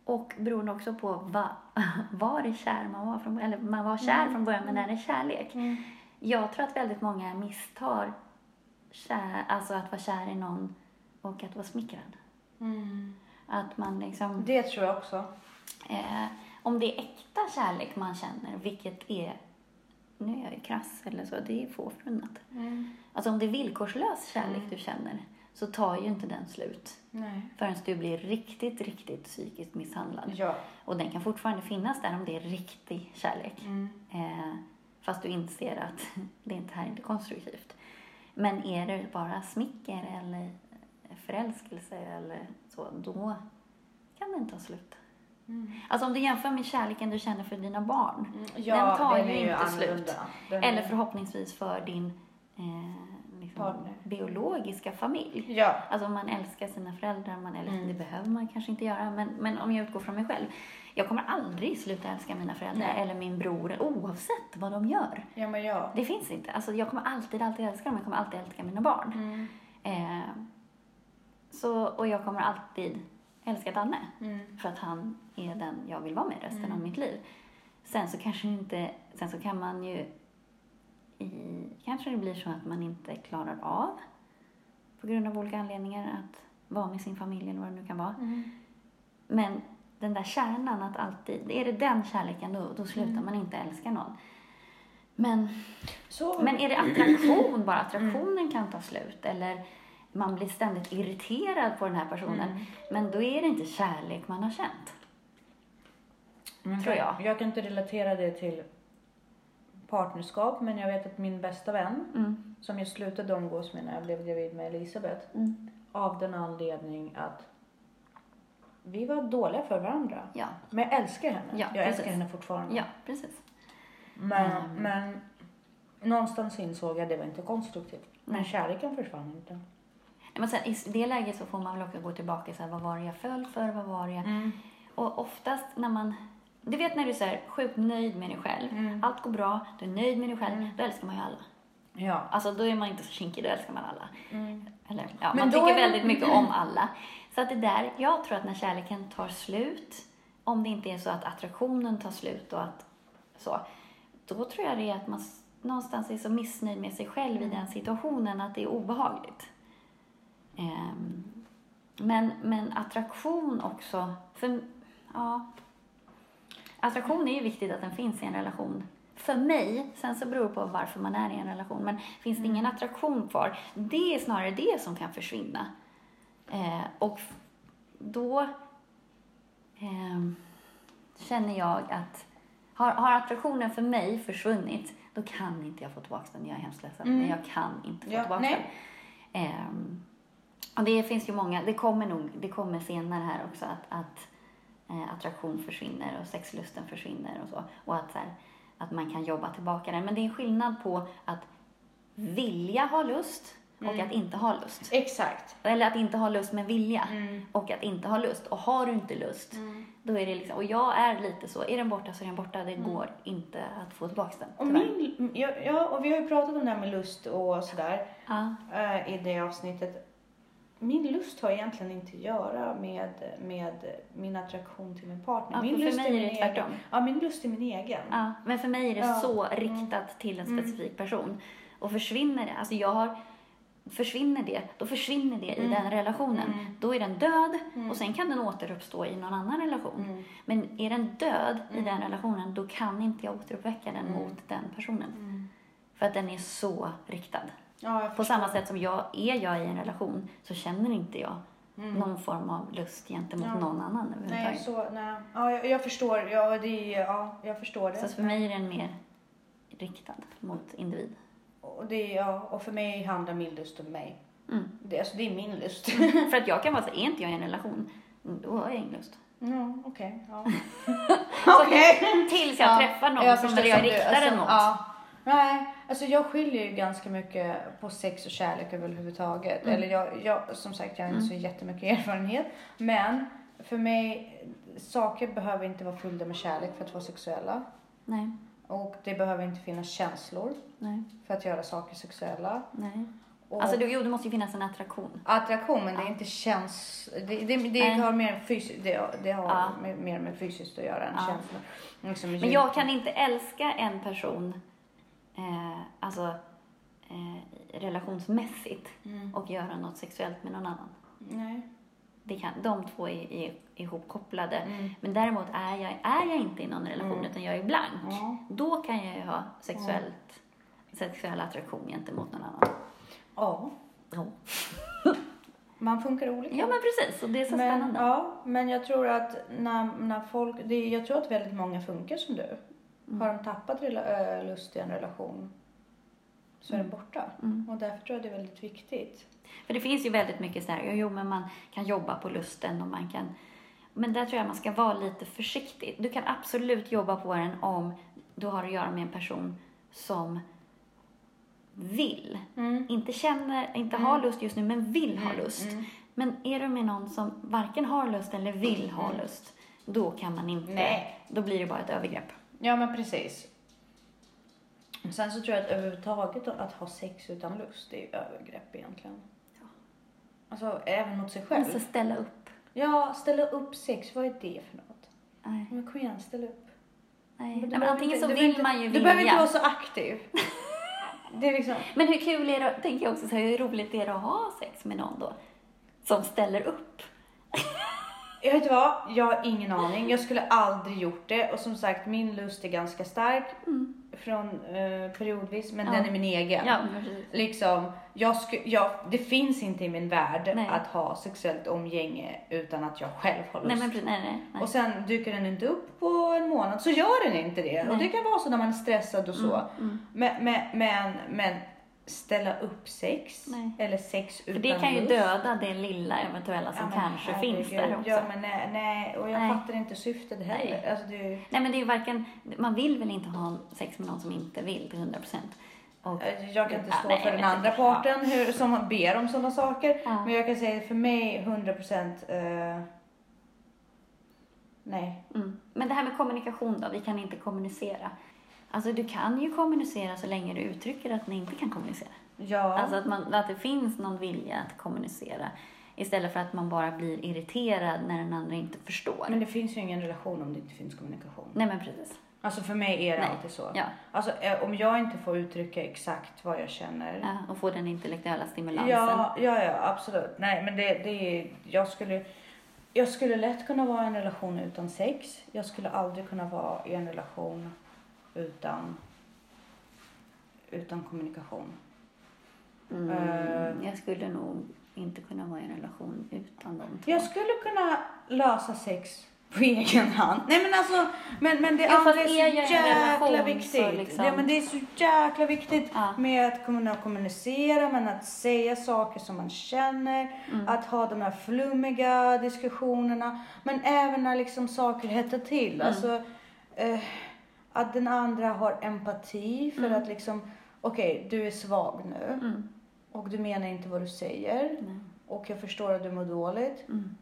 och beroende också på va, var det kär man var från eller man var kär Mm. från början, men är det kärlek? Mm. Jag tror att väldigt många misstar kär, alltså att vara kär i någon och att vara smickrad. Mm. Att man liksom, Det tror jag också. eh, om det är äkta kärlek man känner, vilket är, nu är jag ju krass eller så, det är få förunnat. Mm. Alltså om det är villkorslös kärlek Mm. du känner, så tar ju inte den slut Nej. förrän du blir riktigt, riktigt psykiskt misshandlad. Ja. Och den kan fortfarande finnas där om det är riktig kärlek. Mm. Eh, fast du inser att det inte här är inte konstruktivt. Men är det bara smicker eller förälskelse eller så, då kan den ta slut. Mm. Alltså om du jämför med kärleken du känner för dina barn. Ja, Den tar den ju inte annorlunda. slut. Den Eller förhoppningsvis för din eh, liksom, biologiska familj. Ja. Alltså om man älskar sina föräldrar, man älskar, Mm. det behöver man kanske inte göra, men, men om jag utgår från mig själv. Jag kommer aldrig sluta älska mina föräldrar Nej. eller min bror, oavsett vad de gör. Ja, men ja. Det finns inte. Alltså jag kommer alltid, alltid älska dem, jag kommer alltid älska mina barn. Mm. Eh, så, och jag kommer alltid älska Danne, Mm. för att han är den jag vill vara med resten Mm. av mitt liv. Sen så kanske inte, sen så kan man ju, i, kanske det blir så att man inte klarar av, på grund av olika anledningar, att vara med sin familj eller vad det nu kan vara. Mm. Men den där kärnan att alltid, är det den kärleken då, då slutar Mm. man inte älska någon. Men, Så, men är det attraktion bara, attraktionen kan ta slut eller man blir ständigt irriterad på den här personen. Mm. Men då är det inte kärlek man har känt. Men tror jag. Jag kan inte relatera det till partnerskap, men jag vet att min bästa vän, Mm. som jag slutade umgås med när jag blev gravid med Elisabeth, Mm. av den anledning att vi var dåliga för varandra. Ja, Men jag älskar henne. Ja, jag precis. älskar henne fortfarande. ja, precis. Men, Mm. men någonstans insåg jag att det var inte konstruktivt. Men kärleken försvann inte. Men sen, I det läget så får man väl också gå tillbaka och säga vad var det jag föll för, vad var det jag... Mm. Och oftast när man... Du vet när du är så här, sjukt nöjd med dig själv, Mm. allt går bra, du är nöjd med dig själv, Mm. då älskar man ju alla. Ja. Alltså då är man inte så kinkig, då älskar man alla. Mm. Eller, ja, Men man tycker är väldigt mycket om alla. Så att det där, jag tror att när kärleken tar slut, om det inte är så att attraktionen tar slut och att så, då tror jag det är att man någonstans är så missnöjd med sig själv i den situationen att det är obehagligt. Ehm, men, men attraktion också, för, ja, attraktion är ju viktigt att den finns i en relation. För mig, sen så beror det på varför man är i en relation, men finns det ingen attraktion kvar, det är snarare det som kan försvinna. Eh, och då ehm, känner jag att har, har attraktionen för mig försvunnit, då kan inte jag få tillbaka den. Jag är hemskt ledsen, Mm. men jag kan inte få Ja, tillbaka nej. den. Ehm, och det finns ju många, det kommer nog, det kommer senare här också att, att eh, attraktion försvinner och sexlusten försvinner och så. Och att, så här, att man kan jobba tillbaka den. Men det är en skillnad på att vilja ha lust och Mm. att inte ha lust. Exakt. Eller att inte ha lust med vilja Mm. och att inte ha lust. Och har du inte lust, Mm. då är det liksom, och jag är lite så, är den borta så är den borta, det går inte att få tillbaka den. Och, min, ja, ja, och vi har ju pratat om det här med lust och sådär Ja, eh, i det avsnittet. Min lust har egentligen inte att göra med, med min attraktion till min partner. ja, min lust är min tvärtom. egen. Ja, min lust är min egen. Ja, men för mig är det Ja. så riktat till en Mm. specifik person. Och försvinner det, alltså jag har, försvinner det, då försvinner det i Mm. den relationen. Mm. Då är den död Mm. och sen kan den återuppstå i någon annan relation. Mm. Men är den död i Mm. den relationen, då kan inte jag återuppväcka den Mm. mot den personen. Mm. För att den är så riktad. Ja, På samma sätt som jag, är jag i en relation så känner inte jag Mm. någon form av lust gentemot Ja. någon annan Nej, så, nej. Ja, jag, jag förstår. Ja, det ja, jag förstår det. Så för mig är den mer riktad mot individ. Och, det ja, och för mig handlar min lust om mig. Mm. Det, alltså, det är min lust. För att jag kan vara så, är inte jag i en relation, då har jag ingen lust. Ja, okej. ja. Så Okej. Tills jag Ja, träffar någon jag som jag riktar den mot. Ja. Nej, alltså jag skiljer ju ganska mycket på sex och kärlek överhuvudtaget. Mm. Eller jag, jag, som sagt, jag har inte Mm. så jättemycket erfarenhet. Men för mig, saker behöver inte vara fyllda med kärlek för att vara sexuella. Nej, Och det behöver inte finnas känslor nej, för att göra saker sexuella. nej. Och Alltså det, jo, det måste ju finnas en attraktion. Attraktion, men det är Ja. inte käns... Det, det, det har mer, fysi- det, det har Ja. mer med fysiskt att göra än Ja. känslor. Liksom Men jag kan inte älska en person, eh, alltså eh, relationsmässigt, Mm. och göra något sexuellt med någon annan. Nej. Det kan, de två är, är ihopkopplade. Mm. Men däremot är jag, är jag inte i någon relation, Mm. utan jag är blank. Då kan jag ju ha sexuellt, sexuell attraktion gentemot någon annan. ja. Ja. Man funkar olika. Ja, men precis. Och det är så men, spännande. Ja, men jag tror att när, när folk, det, jag tror att väldigt många funkar som du. Mm. Har de tappat lust i en relation så är den borta. Mm. Och därför tror jag det är väldigt viktigt. För det finns ju väldigt mycket så här, jo men man kan jobba på lusten och man kan... Men där tror jag man ska vara lite försiktig. Du kan absolut jobba på den om du har att göra med en person som vill. Inte känner, inte har lust just nu, men vill ha lust. Mm. Men är du med någon som varken har lust eller vill ha Mm. lust, då kan man inte... Nej. Då blir det bara ett övergrepp. Ja, men precis. Sen så tror jag att överhuvudtaget att ha sex utan lust, är ju övergrepp egentligen. Ja. Alltså även mot sig Man själv. måste ställa upp. Ja, ställa upp sex, vad är det för något? Nej, Men kom igen, ställ upp. nej. Men nej men antingen inte- så vill behöver man ju inte, vilja. Du behöver inte vara så aktiv. Det är liksom... Men hur kul är det, tänker jag också, så här, hur roligt är det att ha sex med någon då? som ställer upp. Jag vet vad? Jag har ingen aning. Jag skulle aldrig gjort det. Och som sagt, min lust är ganska stark från eh, periodvis, men Mm. Ja. den är min egen. Ja, precis. Liksom, jag sku, jag, det finns inte i min värld Nej. att ha sexuellt umgänge utan att jag själv har lust. Nej, men. Nej, nej. Och sen dyker den inte upp på en månad så gör den inte det. Och det kan vara så när man är stressad och så. Mm. Men, men, men, men ställa upp sex Nej. eller sex För utan det kan ju lust. döda det lilla eventuella som Ja, kanske herregud. finns där också. Ja, men nej, nej. och jag Nej. fattar inte syftet heller. Nej. Alltså, det, Nej men det är ju varken, man vill väl inte ha sex med någon som inte vill till 100 procent. jag kan inte Ja, stå nej, för den andra inte. parten hur, som ber om sådana saker. Ja. Men jag kan säga för mig 100 procent eh, nej. Mm. Men det här med kommunikation då, vi kan inte kommunicera. Alltså du kan ju kommunicera så länge du uttrycker att ni inte kan kommunicera. Ja. Alltså att, man, att det finns någon vilja att kommunicera. Istället för att man bara blir irriterad när den andra inte förstår. men det finns ju ingen relation om det inte finns kommunikation. Nej men precis. Alltså för mig är det Nej. alltid så. Ja. Alltså eh, om jag inte får uttrycka exakt vad jag känner. ja. Och få den intellektuella stimulansen. Ja, ja, ja, absolut. Nej, men det, det är, jag skulle, jag skulle lätt kunna vara i en relation utan sex. Jag skulle aldrig kunna vara i en relation utan, utan kommunikation. Mm, Eh. jag skulle nog inte kunna vara i en relation utan dem. Jag skulle kunna lösa sex på egen hand. Nej men alltså, men, men det Ja, andra är så jäkla relation viktigt. liksom- Ja, men det är så jäkla viktigt Ja. med att kunna kommunicera, men att säga saker som man känner, Mm. att ha de här flummiga diskussionerna, men även när liksom saker hettar till. Mm. Alltså, eh, att den andra har empati för Mm. att liksom, okej, du är svag nu Mm. och du menar inte vad du säger Nej. och jag förstår att du mår dåligt. Mm.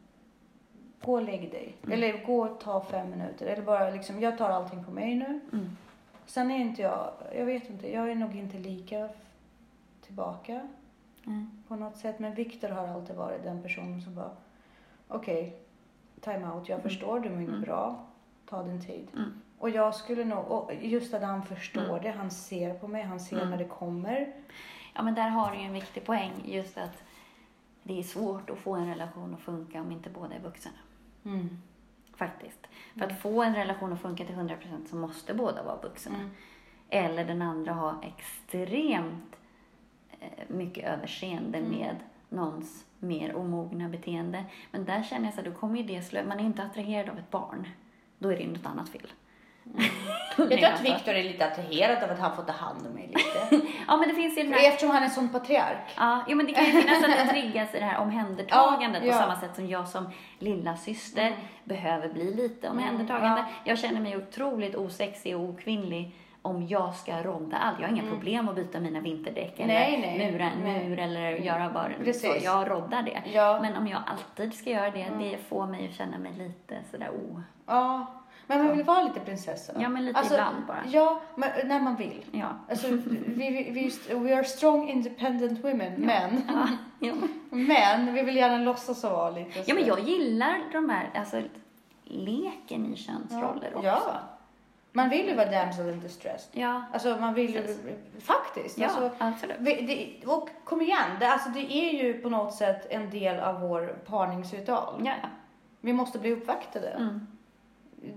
Gå och lägg dig. Mm. Eller gå och ta fem minuter. Eller bara liksom, jag tar allting på mig nu. Mm. Sen är inte jag, jag vet inte, jag är nog inte lika tillbaka på något sätt. Men Viktor har alltid varit den personen som bara, okej, time out, jag Mm. förstår, du mår inte bra, ta din tid. Mm. Och jag skulle nog, och just att han förstår Mm. det, han ser på mig, han ser Mm. när det kommer. Ja, men där har du ju en viktig poäng. Just att det är svårt att få en relation att funka om inte båda är vuxna. Mm. Faktiskt. För att få en relation att funka till 100% så måste båda vara vuxna. Mm. Eller den andra ha extremt eh, mycket överseende Mm. med någons mer omogna beteende. Men där känner jag så här, då kommer ju det slö... Man är inte attraherad av ett barn. Då är det ju något annat fel. Jag tror att Viktor är lite attraherad av att han får ta hand om mig lite. Ja, men det finns ju den här... Eftersom han är sån patriark. Ja, jo, men det kan ju finnas att det triggas i det här omhändertagandet Ja, ja. på samma sätt som jag som lilla syster Mm. behöver bli lite Mm, omhändertagande. ja. Jag känner mig otroligt osexig och okvinnlig om jag ska rodda allt. Jag har inga Mm. problem att byta mina vinterdäck eller Nej, nej, mura en nej. mur eller göra bara så. Precis. Jag roddar det. Ja. Men om jag alltid ska göra det, Mm. det får mig att känna mig lite sådär oh. Ja, men man vill vara lite prinsessa. Ja, men lite Alltså, ibland bara. Ja, men när man vill. Ja. Alltså, vi, vi, vi, we are strong independent women, men, Ja, ja. men vi vill gärna låtsas vara lite ja, men så. jag gillar de här, alltså leken i könsroller ja. också. Ja. Man vill ju vara damsel in distress. Ja, Alltså man vill ju, faktiskt. ja Alltså, absolut. vi, det, och kom igen, det, alltså, det är ju på något sätt en del av vår parningsritual. Ja, ja. Vi måste bli uppvaktade. Mm.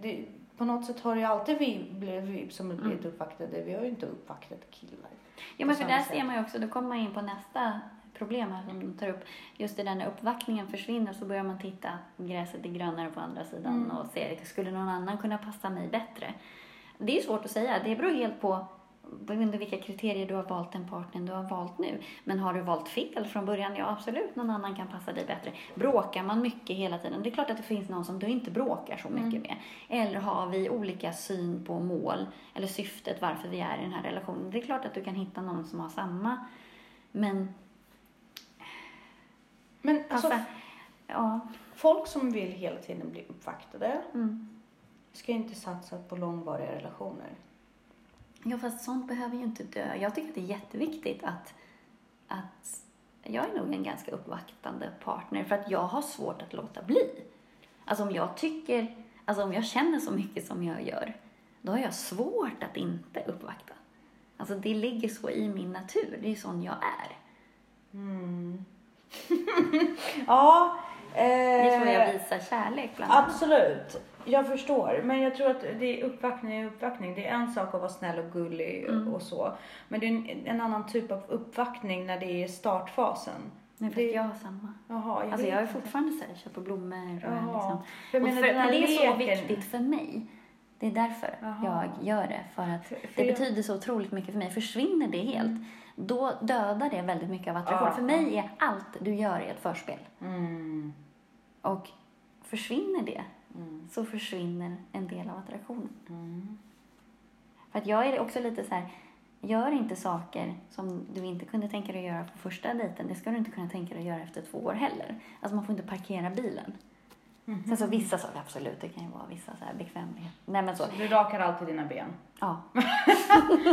Det, på något sätt har det ju alltid vi, blivit- vi som har blivit Mm. uppvaktade. Vi har ju inte uppvaktat killar. Ja, men för där sätt. ser man ju också, då kommer man in på nästa problem här som de tar upp. Just det där när uppvaktningen försvinner så börjar man titta, gräset är grönare på andra sidan Mm. och se, skulle någon annan kunna passa mig bättre? Det är svårt att säga, det beror helt på beroende vilka kriterier du har valt den partnern du har valt nu. Men har du valt fel från början, ja absolut, någon annan kan passa dig bättre. Bråkar man mycket hela tiden, det är klart att det finns någon som du inte bråkar så mycket med. Eller har vi olika syn på mål eller syftet varför vi är i den här relationen. Det är klart att du kan hitta någon som har samma. Men, Men alltså, alltså, ja. folk som vill hela tiden bli uppvaktade Mm. ska inte satsa på långvariga relationer. Ja, fast sånt behöver ju inte dö. Jag tycker att det är jätteviktigt att, att jag är nog en ganska uppvaktande partner för att jag har svårt att låta bli. Alltså om jag tycker, alltså om jag känner så mycket som jag gör, då har jag svårt att inte uppvakta. Alltså det ligger så i min natur, det är ju sån jag är. Mm. Ja. Det är så jag Eh, visar kärlek bland annat. absolut. Jag förstår. Men jag tror att det är uppvaktning är uppvaktning. Det är en sak att vara snäll och gullig Mm. och så. Men det är en, en annan typ av uppvaktning när det är startfasen. Nej, för det- jag har samma. Jaha, jag Alltså jag är fortfarande så här, köper blommor och Jaha. liksom. Jag Och för, men det är så leken- viktigt för mig. Det är därför Jaha. jag gör det. För att För- för det jag- betyder så otroligt mycket för mig. Försvinner det helt, då dödar det väldigt mycket av attraktion. Ja. För mig är allt du gör i ett förspel. Mm. Och försvinner det, Mm. så försvinner en del av attraktionen. Mm. För att jag är också lite så här, gör inte saker som du inte kunde tänka dig att göra på första dejten. Det ska du inte kunna tänka dig att göra efter två år heller. Alltså man får inte parkera bilen. Mhm. Sen så vissa saker, absolut, det kan ju vara vissa så här bekvämlighet. Nej men så, Så du rakar alltid dina ben? ja.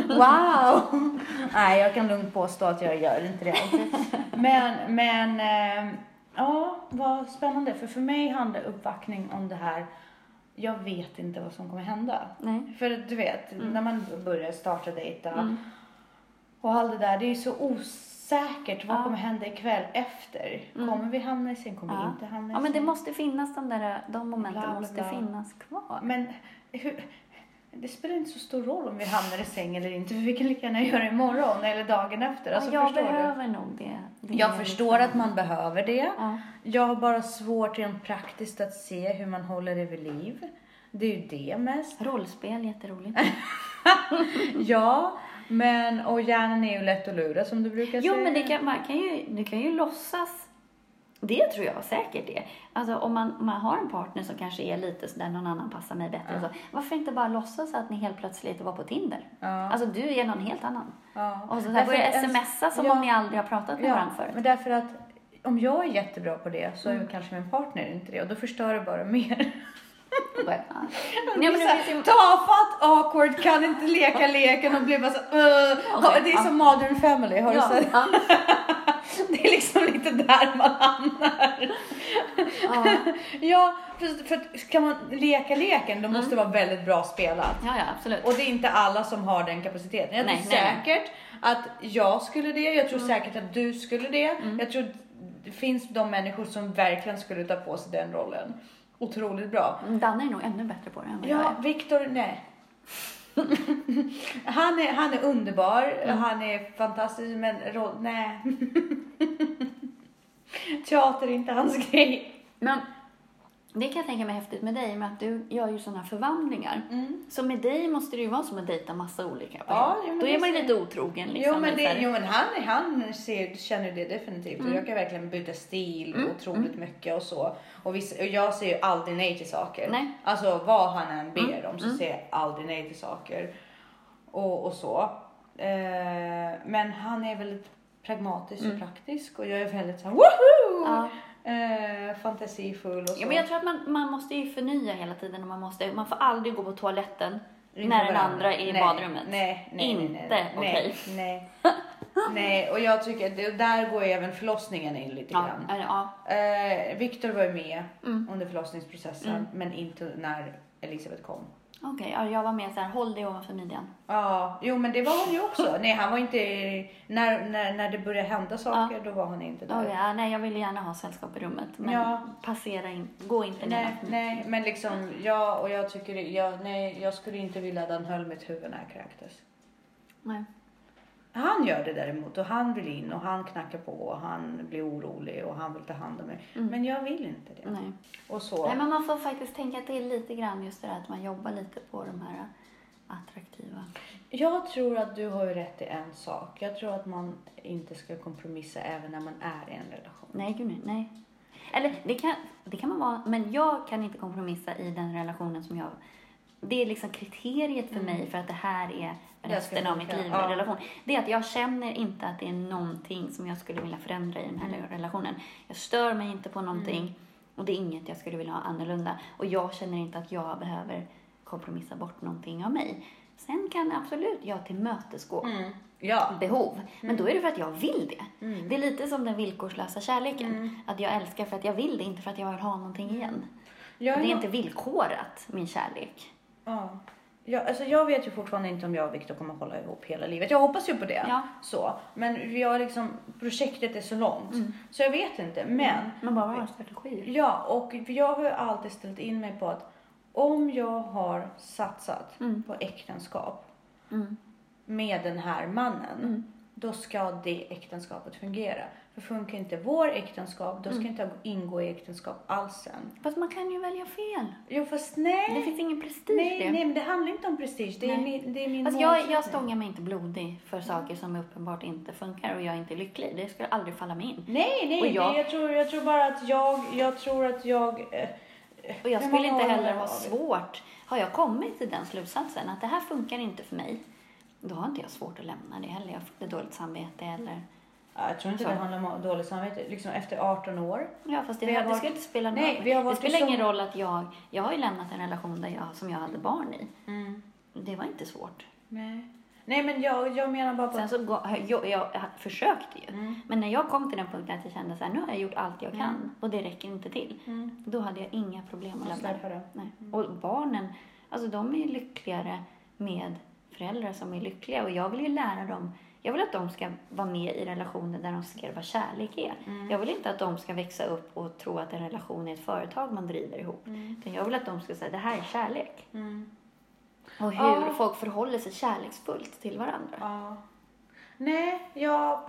Wow! Nej, jag kan lugnt påstå att jag gör inte det alltid. Men, men, eh, ja, vad spännande. För för mig handlar uppvaktning om det här, jag vet inte vad som kommer hända. Nej. För du vet, när man börjar starta dejta Mm. och allt det där, det är så osäkert. Vad Ja. kommer hända ikväll efter? Mm. Kommer vi hamna i säng? Kommer vi Ja. inte hamna i Ja men det säng? måste finnas de där, de momenten Bla, bla, måste finnas kvar. Men hur, det spelar inte så stor roll om vi hamnar i säng eller inte, för vi kan lika gärna göra det imorgon eller dagen efter. Alltså, ja, jag förstår du? behöver nog det. det Jag förstår liksom- att man behöver det. Ja. Jag har bara svårt rent praktiskt att se hur man håller det vid liv. Det är ju det mest. Rollspel, jätteroligt. Ja, men och hjärnan är ju lätt att lura som du brukar Jo, säga. men det kan, man kan ju, du kan ju låtsas. Det tror jag säkert är. Alltså om man, om man har en partner som kanske är lite sådär, någon annan passar mig bättre. Ja. Så, varför inte bara låtsas att ni helt plötsligt var på Tinder? Ja, Alltså du är någon helt annan. ja. Och så här, Därför börja en- smsa som om ni aldrig har pratat med varandra förut. men därför att om jag är jättebra på det så är Mm. kanske min partner inte det och då förstör det bara mer. Bara, ja. Nej, men det Tafatt, awkward, kan inte leka leken och blir bara så uh, Okej, Det är som Modern Family, har du Ja, sett? Det är liksom lite där man hamnar. Ja. Ja, för, för att ska man leka leken då måste det Mm. vara väldigt bra spelat. ja, ja, absolut. Och det är inte alla som har den kapaciteten. Jag tror Nej, säkert att jag skulle det, jag tror Mm. säkert att du skulle det. Jag tror det finns de människor som verkligen skulle ta på sig den rollen. Otroligt bra. Danne är nog ännu bättre på det än vad jag Ja. Viktor, nej. han, är, han är underbar, Mm. han är fantastisk, men roll, nej. Teater är inte hans grej. Men det kan jag tänka mig häftigt med dig, med att du gör ju sådana förvandlingar. Så med dig måste det ju vara som att dejta massa olika personer. Ja, Då är man ju lite otrogen liksom. jo, men det, jo men han, han ser, känner det definitivt Mm. och jag kan verkligen byta stil otroligt mycket och så. Och, vissa, och jag säger ju aldrig nej till saker. Nej. Alltså vad han än ber Mm, om så mm. säger jag aldrig nej till saker. Och, och så. Eh, men han är väldigt pragmatisk och praktisk och jag är väldigt så här, woho! Mm. Ja. Eh, fantasifull och så. Ja, men jag tror att man, man måste ju förnya hela tiden och man, måste, man får aldrig gå på toaletten när den andra är i nej, badrummet. Nej, nej, Inte nej, nej, okej. Nej, nej, och jag tycker att det, där går även förlossningen in lite Ja, grann. ja. Eh, Viktor var ju med Mm. under förlossningsprocessen, Mm. men inte när Elisabeth kom. Okej, ja, jag var med så här, håll dig ovanför midjan. Ja, jo men det var han ju också. Nej, han var inte... När, när, när det började hända saker, då var han inte där. Oh, ja, nej, jag ville gärna ha sällskap i rummet, men Ja. passera in, gå inte Nej, nej, men liksom, ja, och jag tycker, jag, nej, jag skulle inte vilja att han höll mitt huvud när jag kräktes. Nej. Han gör det däremot och han vill in och han knackar på och han blir orolig och han vill ta hand om mig. Mm. Men jag vill inte det. nej. Och så. Nej, men man får faktiskt tänka till lite grann just det där att man jobbar lite på de här attraktiva. Jag tror att du har ju rätt i en sak. Jag tror att man inte ska kompromissa även när man är i en relation. Nej, gud nej. nej. Eller det kan, det kan man vara, men jag kan inte kompromissa i den relationen som jag... Det är liksom kriteriet för mig för att det här är resten av mitt liv ja. relation. Det är att jag känner inte att det är någonting som jag skulle vilja förändra i den här Mm. relationen. Jag stör mig inte på någonting och det är inget jag skulle vilja ha annorlunda. Och jag känner inte att jag behöver kompromissa bort någonting av mig. Sen kan absolut jag tillmötesgå Mm. Ja. behov. Men då är det för att jag vill det. Mm. Det är lite som den villkorslösa kärleken. Mm. Att jag älskar för att jag vill det, inte för att jag vill ha någonting igen. Jag Det är inte villkorat, min kärlek. Ja. Jag, alltså jag vet ju fortfarande inte om jag och Viktor kommer hålla ihop hela livet. Jag hoppas ju på det. Ja. Så. Men vi har liksom, projektet är så långt. Mm. Så jag vet inte. Men, Man bara en strategi. ja, och jag har ju alltid ställt in mig på att om jag har satsat Mm. på äktenskap Mm. med den här mannen, Mm. då ska det äktenskapet fungera. För funkar inte vår äktenskap, då ska Mm. inte jag ingå i äktenskap alls sen. Fast man kan ju välja fel. Jo fast nej. Det finns ingen prestige Nej, det. nej, men det handlar inte om prestige. Det är min, det är min Fast jag, jag stångar mig inte blodig för saker som uppenbart inte funkar och jag är inte lycklig. Det skulle aldrig falla mig in. Nej, nej, Och jag- det, jag, tror, jag tror bara att jag, jag tror att jag... Eh, Och jag skulle inte heller har ha svårt. Har jag kommit till den slutsatsen att det här funkar inte för mig, då har inte jag svårt att lämna det heller. Jag får inte dåligt samvete eller... Ja, Jag tror inte Så. det handlar om dåligt samvete. Liksom efter 18 år. Ja, fast det, har det varit- ska inte spela någon Nej, roll. vi har Det varit spelar så- ingen roll att jag... Jag har ju lämnat en relation där jag, som jag hade barn i. Mm. Det var inte svårt. Nej. Nej, men jag, jag menar bara på Sen så jag, jag, försökte ju. Mm. Men när jag kom till den punkten att jag kände så här, nu har jag gjort allt jag kan Mm. och det räcker inte till. Mm. Då hade jag inga problem att lämna det. Nej. Och barnen, alltså de är lyckligare med föräldrar som är lyckliga och jag vill ju lära dem jag vill att de ska vara med i relationer där de ser vad kärlek är. Mm. Jag vill inte att de ska växa upp och tro att en relation är ett företag man driver ihop. Mm. Utan jag vill att de ska säga det här är kärlek. Mm. Och hur Ja. folk förhåller sig kärleksfullt till varandra. Ja. Nej, jag,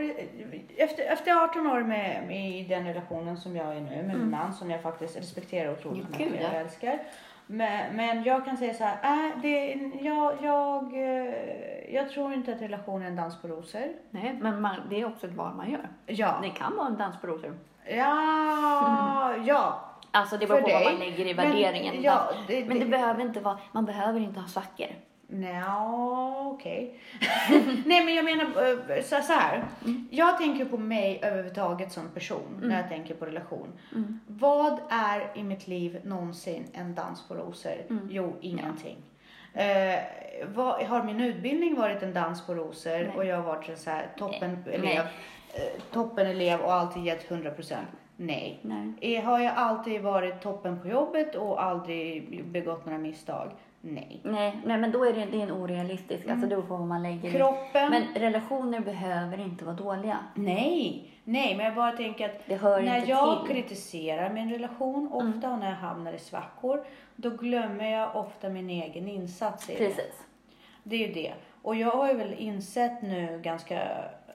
efter, efter 18 år med, med i den relationen som jag är nu med min Mm. man som jag faktiskt respekterar otroligt mycket gud, och ja. älskar. Men, men jag kan säga så här, äh, det, jag, jag, eh, jag tror inte att relation är en dans på rosor. Nej, men man, det är också ett val man gör. Ja, Det kan vara en dans på rosor. ja, ja. Alltså det beror på vad dig. man lägger i Men, värderingen. ja, det, Men det behöver inte vara, man behöver inte ha svackor. Nja, okej. Nej, men jag menar eh, så, så här. Mm. Jag tänker på mig överhuvudtaget som person Mm. när jag tänker på relation. Mm. Vad är i mitt liv någonsin en dans på rosor? Mm. Jo, ingenting. Eh, vad, har min utbildning varit en dans på rosor Nej. och jag har varit en så här toppen Nej. elev, eh, toppen elev och alltid gett 100 procent? Nej. Nej. Eh, Har jag alltid varit toppen på jobbet och aldrig begått några misstag? Nej. Nej, nej, men då är det, det är en orealistisk, alltså det beror på vad man lägger. Kroppen? Men relationer behöver inte vara dåliga. Nej, nej, men jag bara tänker att Det när jag till. kritiserar min relation ofta och när jag hamnar i svackor, då glömmer jag ofta min egen insats i det. Precis. Det är ju det. Och jag har ju väl insett nu ganska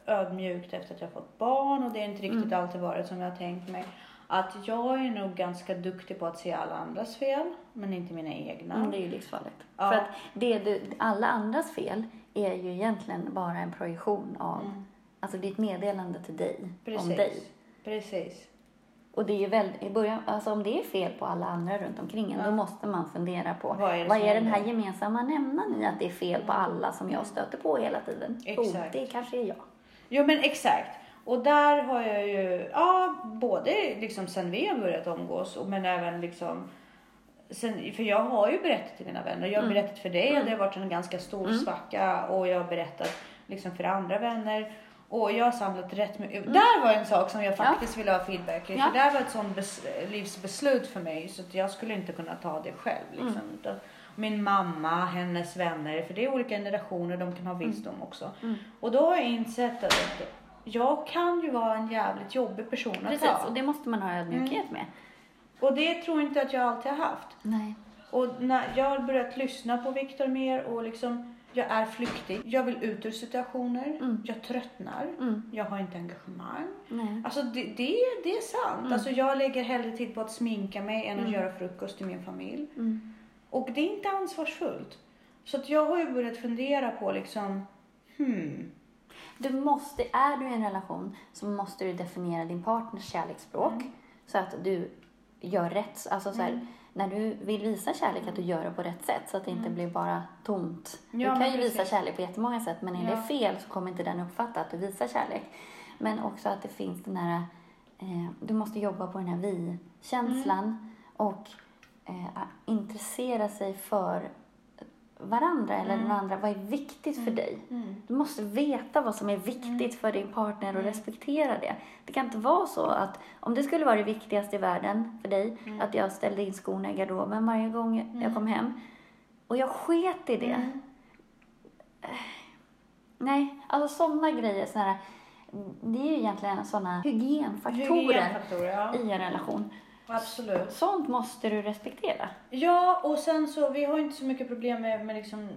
ödmjukt efter att jag fått barn och det är inte riktigt Mm. alltid varit som jag har tänkt mig. Att jag är nog ganska duktig på att se alla andras fel, men inte mina egna. Mm, det är ju livsfarligt. Ja. För att det du, alla andras fel är ju egentligen bara en projektion av, Mm. alltså ett meddelande till dig, Precis. om dig. Precis. Och det är ju väldigt, i början, alltså om det är fel på alla andra runt omkring en, Ja. då måste man fundera på Vad är vad är den här gemensamma nämnaren i att det är fel på alla som jag stöter på hela tiden? Exakt. det kanske är jag. Jo men exakt. Och där har jag ju, ja, både liksom sen vi har börjat umgås och men även liksom Sen, för jag har ju berättat till mina vänner. Jag har Mm. berättat för dig och det har varit en ganska stor Mm. svacka och jag har berättat liksom för andra vänner. Och jag har samlat rätt mycket. Mm. Där var en sak som jag faktiskt ville ha feedback i. Ja. För det var ett sånt bes- livsbeslut för mig så att jag skulle inte kunna ta det själv. Liksom. Mm. Min mamma, hennes vänner, för det är olika generationer, de kan ha visdom också. Mm. Och då har jag insett att jag kan ju vara en jävligt jobbig person att Precis, ha. och det måste man ha ödmjukhet med. Och det tror inte att jag alltid har haft. Nej. Och när jag har börjat lyssna på Viktor mer och liksom, jag är flyktig. Jag vill ut ur situationer. Mm. Jag tröttnar. Mm. Jag har inte engagemang. Nej. Alltså det, det, det är sant. Mm. Alltså jag lägger hellre tid på att sminka mig än att Mm. göra frukost till min familj. Mm. Och det är inte ansvarsfullt. Så att jag har ju börjat fundera på liksom, hmm. Du måste, är du i en relation så måste du definiera din partners kärleksspråk Mm. så att du gör rätt. Alltså så här, Mm. när du vill visa kärlek att du gör det på rätt sätt så att det inte Mm. blir bara tomt. Ja, du kan ju visa precis. kärlek på jättemånga sätt men är Ja. det fel så kommer inte den uppfatta att du visar kärlek. Men också att det finns den här, eh, du måste jobba på den här vi-känslan Mm. och eh, intressera sig för varandra eller Mm. den andra. Vad är viktigt för Mm. dig? Mm. Du måste veta vad som är viktigt för din partner och Mm. respektera det. Det kan inte vara så att om det skulle vara det viktigaste i världen för dig Mm. att jag ställde in skorna i garderoben varje gång jag Mm. kom hem. Och jag sket i det. Mm. Nej, alltså sådana grejer, såna här, det är ju egentligen sådana hygienfaktorer Hygienfaktorer, ja. i en relation. Absolut. Sånt måste du respektera. Ja, och sen så, vi har inte så mycket problem med, med liksom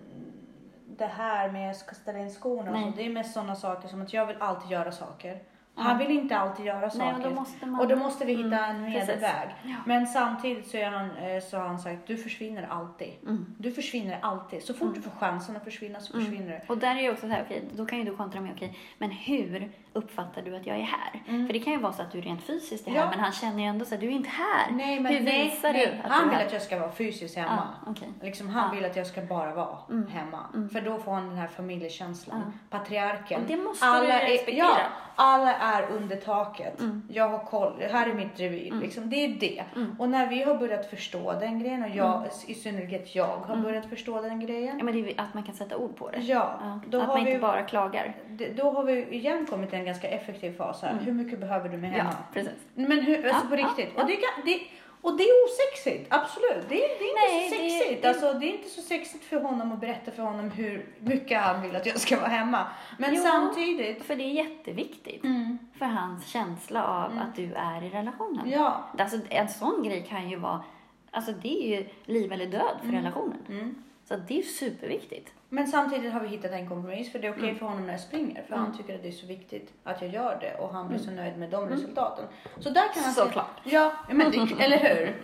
det här med att ställa in skorna och så. Det är mest sådana saker som att jag vill alltid göra saker. Ja. Han vill inte alltid göra saker. Nej, och då måste man... Och då måste vi hitta Mm, en medelväg. Ja. Men samtidigt så, är han, eh, så har han sagt, du försvinner alltid. Mm. Du försvinner alltid. Så fort Mm. du får chansen att försvinna så Mm. försvinner du. Och där är ju också så här, okej, då kan ju du kontra med, okej, men hur uppfattar du att jag är här? Mm. För det kan ju vara så att du rent fysiskt är här, Ja. men han känner ju ändå så att du är inte här. Nej, men hur visar nej. du att Han du är vill här? att jag ska vara fysiskt hemma. Ja, okej. Liksom, han Ja. vill att jag ska bara vara Mm. hemma. Mm. För då får han den här familjekänslan. Ja. Patriarken. Och det måste alla du är, respektera. Ja, alla är under taket. Mm. Jag har koll. Här är mitt revir. Mm. Liksom, det är det. Mm. Och när vi har börjat förstå den grejen och jag, i synnerhet jag, har börjat förstå den grejen. Ja, men det är att man kan sätta ord på det. Ja, då att har man vi- inte bara klagar. Då har vi igen kommit till en ganska effektiv fas här. Mm. Hur mycket behöver du med hemma? Ja, precis. Men hur, alltså Ja, på riktigt. ja. Och, det, det, och det är osexigt, absolut. Det, det är inte Nej, så sexigt. det- Alltså, det är inte så sexigt för honom att berätta för honom hur mycket han vill att jag ska vara hemma. Men Jo. samtidigt. För det är jätteviktigt Mm, för hans känsla av Mm. att du är i relationen. ja. Alltså, en sån grej kan ju vara, alltså det är ju liv eller död för Mm. relationen. Mm. Så det är superviktigt. Men samtidigt har vi hittat en kompromiss för det är okej Mm. för honom när jag springer. För Mm. han tycker att det är så viktigt att jag gör det och han blir Mm. så nöjd med de Mm. resultaten. Så där kan han Såklart. Ja, men det, eller hur?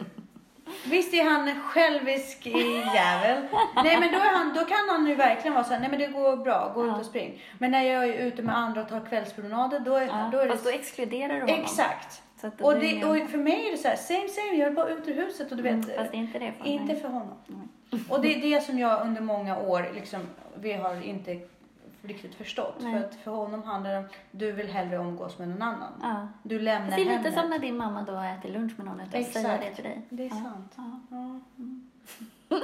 Visst är han en självisk jävel. Nej men då, är han, då kan han ju verkligen vara såhär, nej men det går bra, gå ut Ja. och spring. Men när jag är ute med andra och tar kvällspromenader då är, Ja, då är fast då det... exkluderar du honom. Exakt. Och, det, och för mig är det så här, same same, jag är bara ut ur huset och du vet. Mm, fast det är inte det för Inte mig. för honom. Nej. Och det är det som jag under många år liksom, vi har inte riktigt förstått. Nej. För att för honom handlar det om, du vill hellre umgås med någon annan. Ja. Du lämnar Fast det är lite hemmet. som när din mamma då äter lunch med någon utan att säga det till dig. Det är ja. sant. Ja. Ja.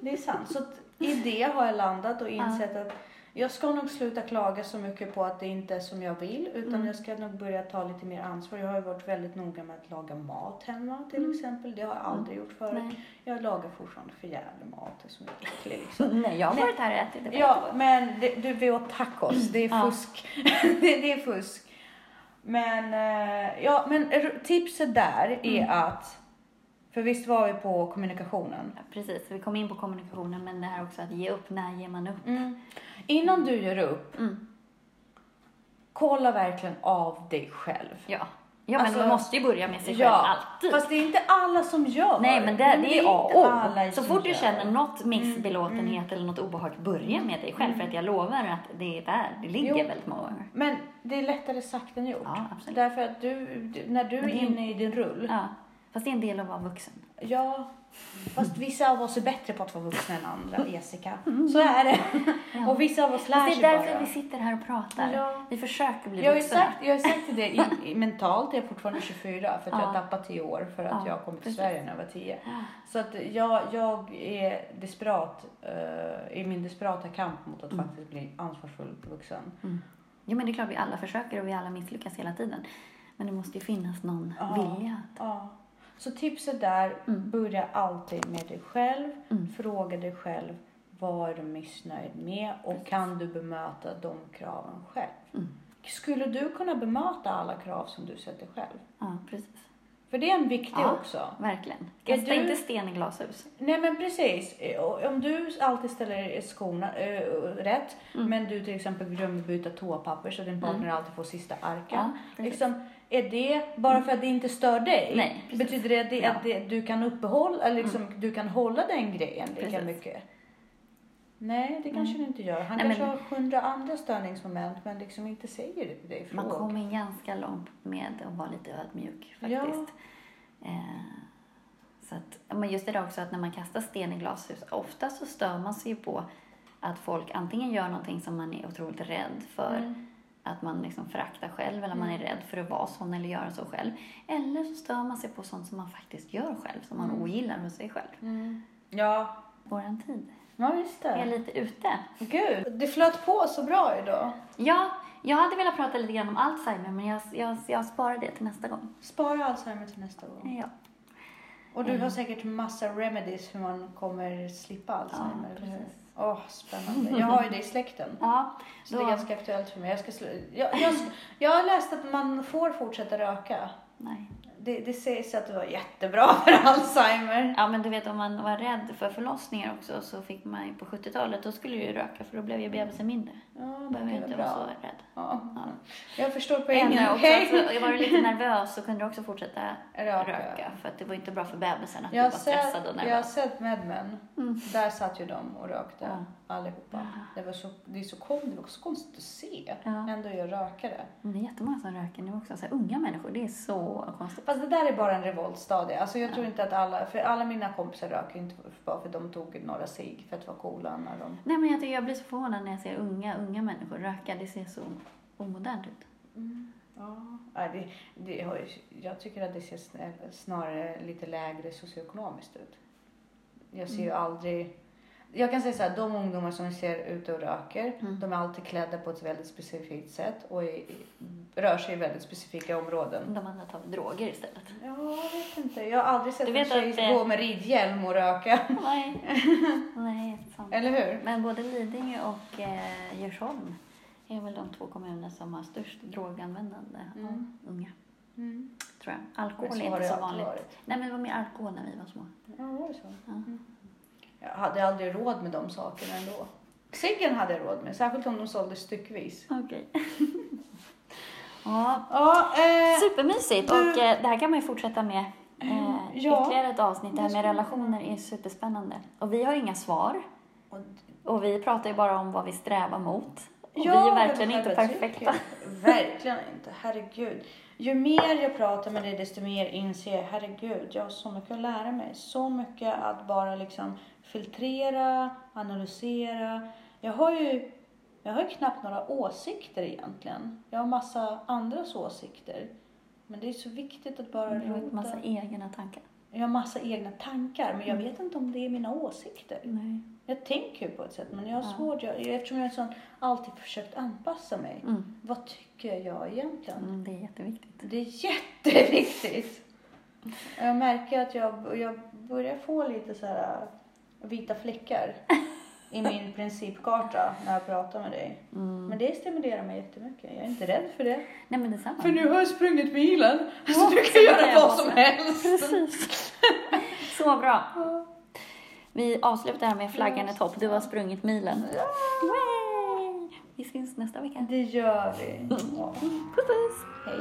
Det är sant. Så i det har jag landat och insett att jag ska nog sluta klaga så mycket på att det inte är som jag vill. Utan Mm. jag ska nog börja ta lite mer ansvar. Jag har ju varit väldigt noga med att laga mat hemma till Mm. exempel. Det har jag aldrig gjort förut. Nej. Jag lagar fortfarande för jävla mat som är äcklig liksom. Nej, jag har varit här och ätit. Det Ja, jättegott. men det, du, vi åt tacos. Det är fusk. det, det är fusk. Men, eh, ja, men tipset där är Mm. att, för visst var vi på kommunikationen? Ja, precis, vi kom in på kommunikationen men det här också att ge upp, när ger man upp? Innan du gör upp, Mm. kolla verkligen av dig själv. Ja. ja, men Alltså, man måste ju börja med sig själv Ja, alltid. fast det är inte alla som gör. Nej, men det, det är A inte alla. Så fort du gör. känner något missbelåtenhet Mm, eller något obehag, börja med dig själv. Mm. För att jag lovar att det är där det ligger Jo. väldigt många gånger. Men det är lättare sagt än gjort. Ja, absolut. Därför att du, du när du är Men det är- inne i din rull, Ja. Fast det är en del av att vara vuxen. Ja, fast vissa av oss är bättre på att vara vuxna än andra, Jessica. Så är det. Ja. Och vissa av oss lär Fast det sig är därför bara. vi sitter här och pratar. Ja. Vi försöker bli Jag vuxna. sagt, jag har sagt till dig, mentalt är jag fortfarande 24 för att jag har Ja. tappat 10 år för att Ja, jag kom till precis. Sverige när jag var 10. Ja. Så att jag, jag är desperat eh, i min desperata kamp mot att Mm. faktiskt bli ansvarsfull vuxen. Mm. Jo, men det är klart vi alla försöker och vi alla misslyckas hela tiden. Men det måste ju finnas någon Ja. vilja. Ja. Så tipset där, Mm. börja alltid med dig själv. Mm. Fråga dig själv, vad är du missnöjd med och kan du bemöta de kraven själv? Mm. Skulle du kunna bemöta alla krav som du sätter själv? Ja, precis. För det är en viktig Ja. också. Verkligen. Kasta du- inte sten i glashus. Nej men precis. Om du alltid ställer skorna äh, rätt Mm. men du till exempel glömmer byta toapapper så din partner alltid får sista arken. Ja, precis. liksom, är det bara för att det inte stör dig? Nej, precis. Betyder det att, det, Ja. att det, du kan uppehålla, eller liksom, du kan hålla den grejen lika Precis. mycket? Nej, det kanske Mm. du inte gör. Han Nej, kanske men- har hundra andra störningsmoment men liksom inte säger det till dig. Man kommer ganska långt med att vara lite ödmjuk Ja. faktiskt. Eh, så att, men just det där också att när man kastar sten i glashus, ofta så stör man sig på att folk antingen gör någonting som man är otroligt rädd för, Mm. Att man liksom föraktar själv eller man är Mm. rädd för att vara sån eller göra så själv. Eller så stör man sig på sånt som man faktiskt gör själv, som man Mm. ogillar hos sig själv. Mm. Ja. Våran tid ja, är det. lite ute. Gud, det flöt på så bra idag. Ja, jag hade velat prata lite grann om Alzheimer men jag, jag, jag sparar det till nästa gång. Spara Alzheimer till nästa gång. Ja. Och du Mm. har säkert massa remedies hur man kommer slippa Alzheimer, hur? precis. Åh, spännande. Jag har ju det i släkten. Ja, Så det är Då- ganska aktuellt för mig. Jag, ska slu- jag, jag, jag har läst att man får fortsätta röka. nej. Det, det sägs att det var jättebra för Alzheimer. Ja, men du vet om man var rädd för förlossningar också så fick man ju på 70-talet, då skulle du ju röka för då blev ju bebisen mindre. Ja, jag är inte bra. så rädd. Ja. Ja. Jag förstår poängen. Eller också, alltså, var lite nervös så kunde du också fortsätta Röka. röka. För att det var inte bra för bebisen att Jag du var stressad och sett, jag har nervös. sett Mad Men. Mm. Där satt ju de och rökte Ja. allihopa. Det, var så, det, är så kon, det var så konstigt att se. Ja. Ändå jag rökare. Men det är jättemånga som röker nu också. Så här, unga människor, det är så konstigt. Fast det där är bara en revoltstadie. Alltså jag tror inte att alla, för alla mina kompisar röker inte bara för de tog några cigg för att vara coola när de... Nej, men jag, jag blir så förvånad när jag ser unga, unga människor röka. Det ser så omodernt ut. Ja, nej, det, det jag tycker att det ser snarare lite lägre socioekonomiskt ut. Jag ser ju aldrig... Jag kan säga så här, de ungdomar som ser ut och röker, Mm. de är alltid klädda på ett väldigt specifikt sätt och i, i, rör sig i väldigt specifika områden. De andra tar droger istället. Ja, jag vet inte. Jag har aldrig sett Du en vet tjej att det- gå med ridhjälm och röka. Nej, nej, sant. Eller hur? Men både Lidingö och eh, Djursholm är väl de två kommuner som har störst droganvändande Mm. av unga, Mm. tror jag. Alkohol är inte så vanligt. varit. Nej, men det var mer alkohol när vi var små. Ja, var det så? Ja. Mm. Jag hade aldrig råd med de sakerna ändå. Ciggen hade jag råd med, särskilt om de såldes styckvis. Okej. ja, Ja, eh, supermysigt. du- Och eh, det här kan man ju fortsätta med. Eh, Ja. Ytterligare ett avsnitt. Det här med relationer är superspännande. Och vi har inga svar. och- vi pratar ju bara om vad vi strävar mot. Och Ja, vi är verkligen inte perfekta. Verkligen inte, herregud. Ju mer jag pratar med dig desto mer inser jag, herregud, jag har så mycket att lära mig. Så mycket att bara liksom filtrera, analysera. Jag har ju, jag har ju knappt några åsikter egentligen. Jag har massa andras åsikter. Men det är så viktigt att bara Du har rota. massa egna tankar. Jag har massa egna tankar, men jag vet inte om det är mina åsikter. Nej. Jag tänker ju på ett sätt, men jag har Ja. svårt, jag, eftersom jag är sån, alltid försökt anpassa mig. Mm. Vad tycker jag egentligen? Mm, det är jätteviktigt. Det är jätteviktigt. Jag märker att jag, jag börjar få lite så här vita fläckar i min principkarta när jag pratar med dig. Mm. Men det stimulerar mig jättemycket. Jag är inte rädd för det. Nej, men detsamma. För nu har jag sprungit milen. Så Ja, du så kan kan göra vad som helst. Precis. Så bra. Vi avslutar här med flaggan i topp. Du har sprungit milen. Yay! Vi syns nästa vecka. Det gör vi. Ja. Puss puss! Hej.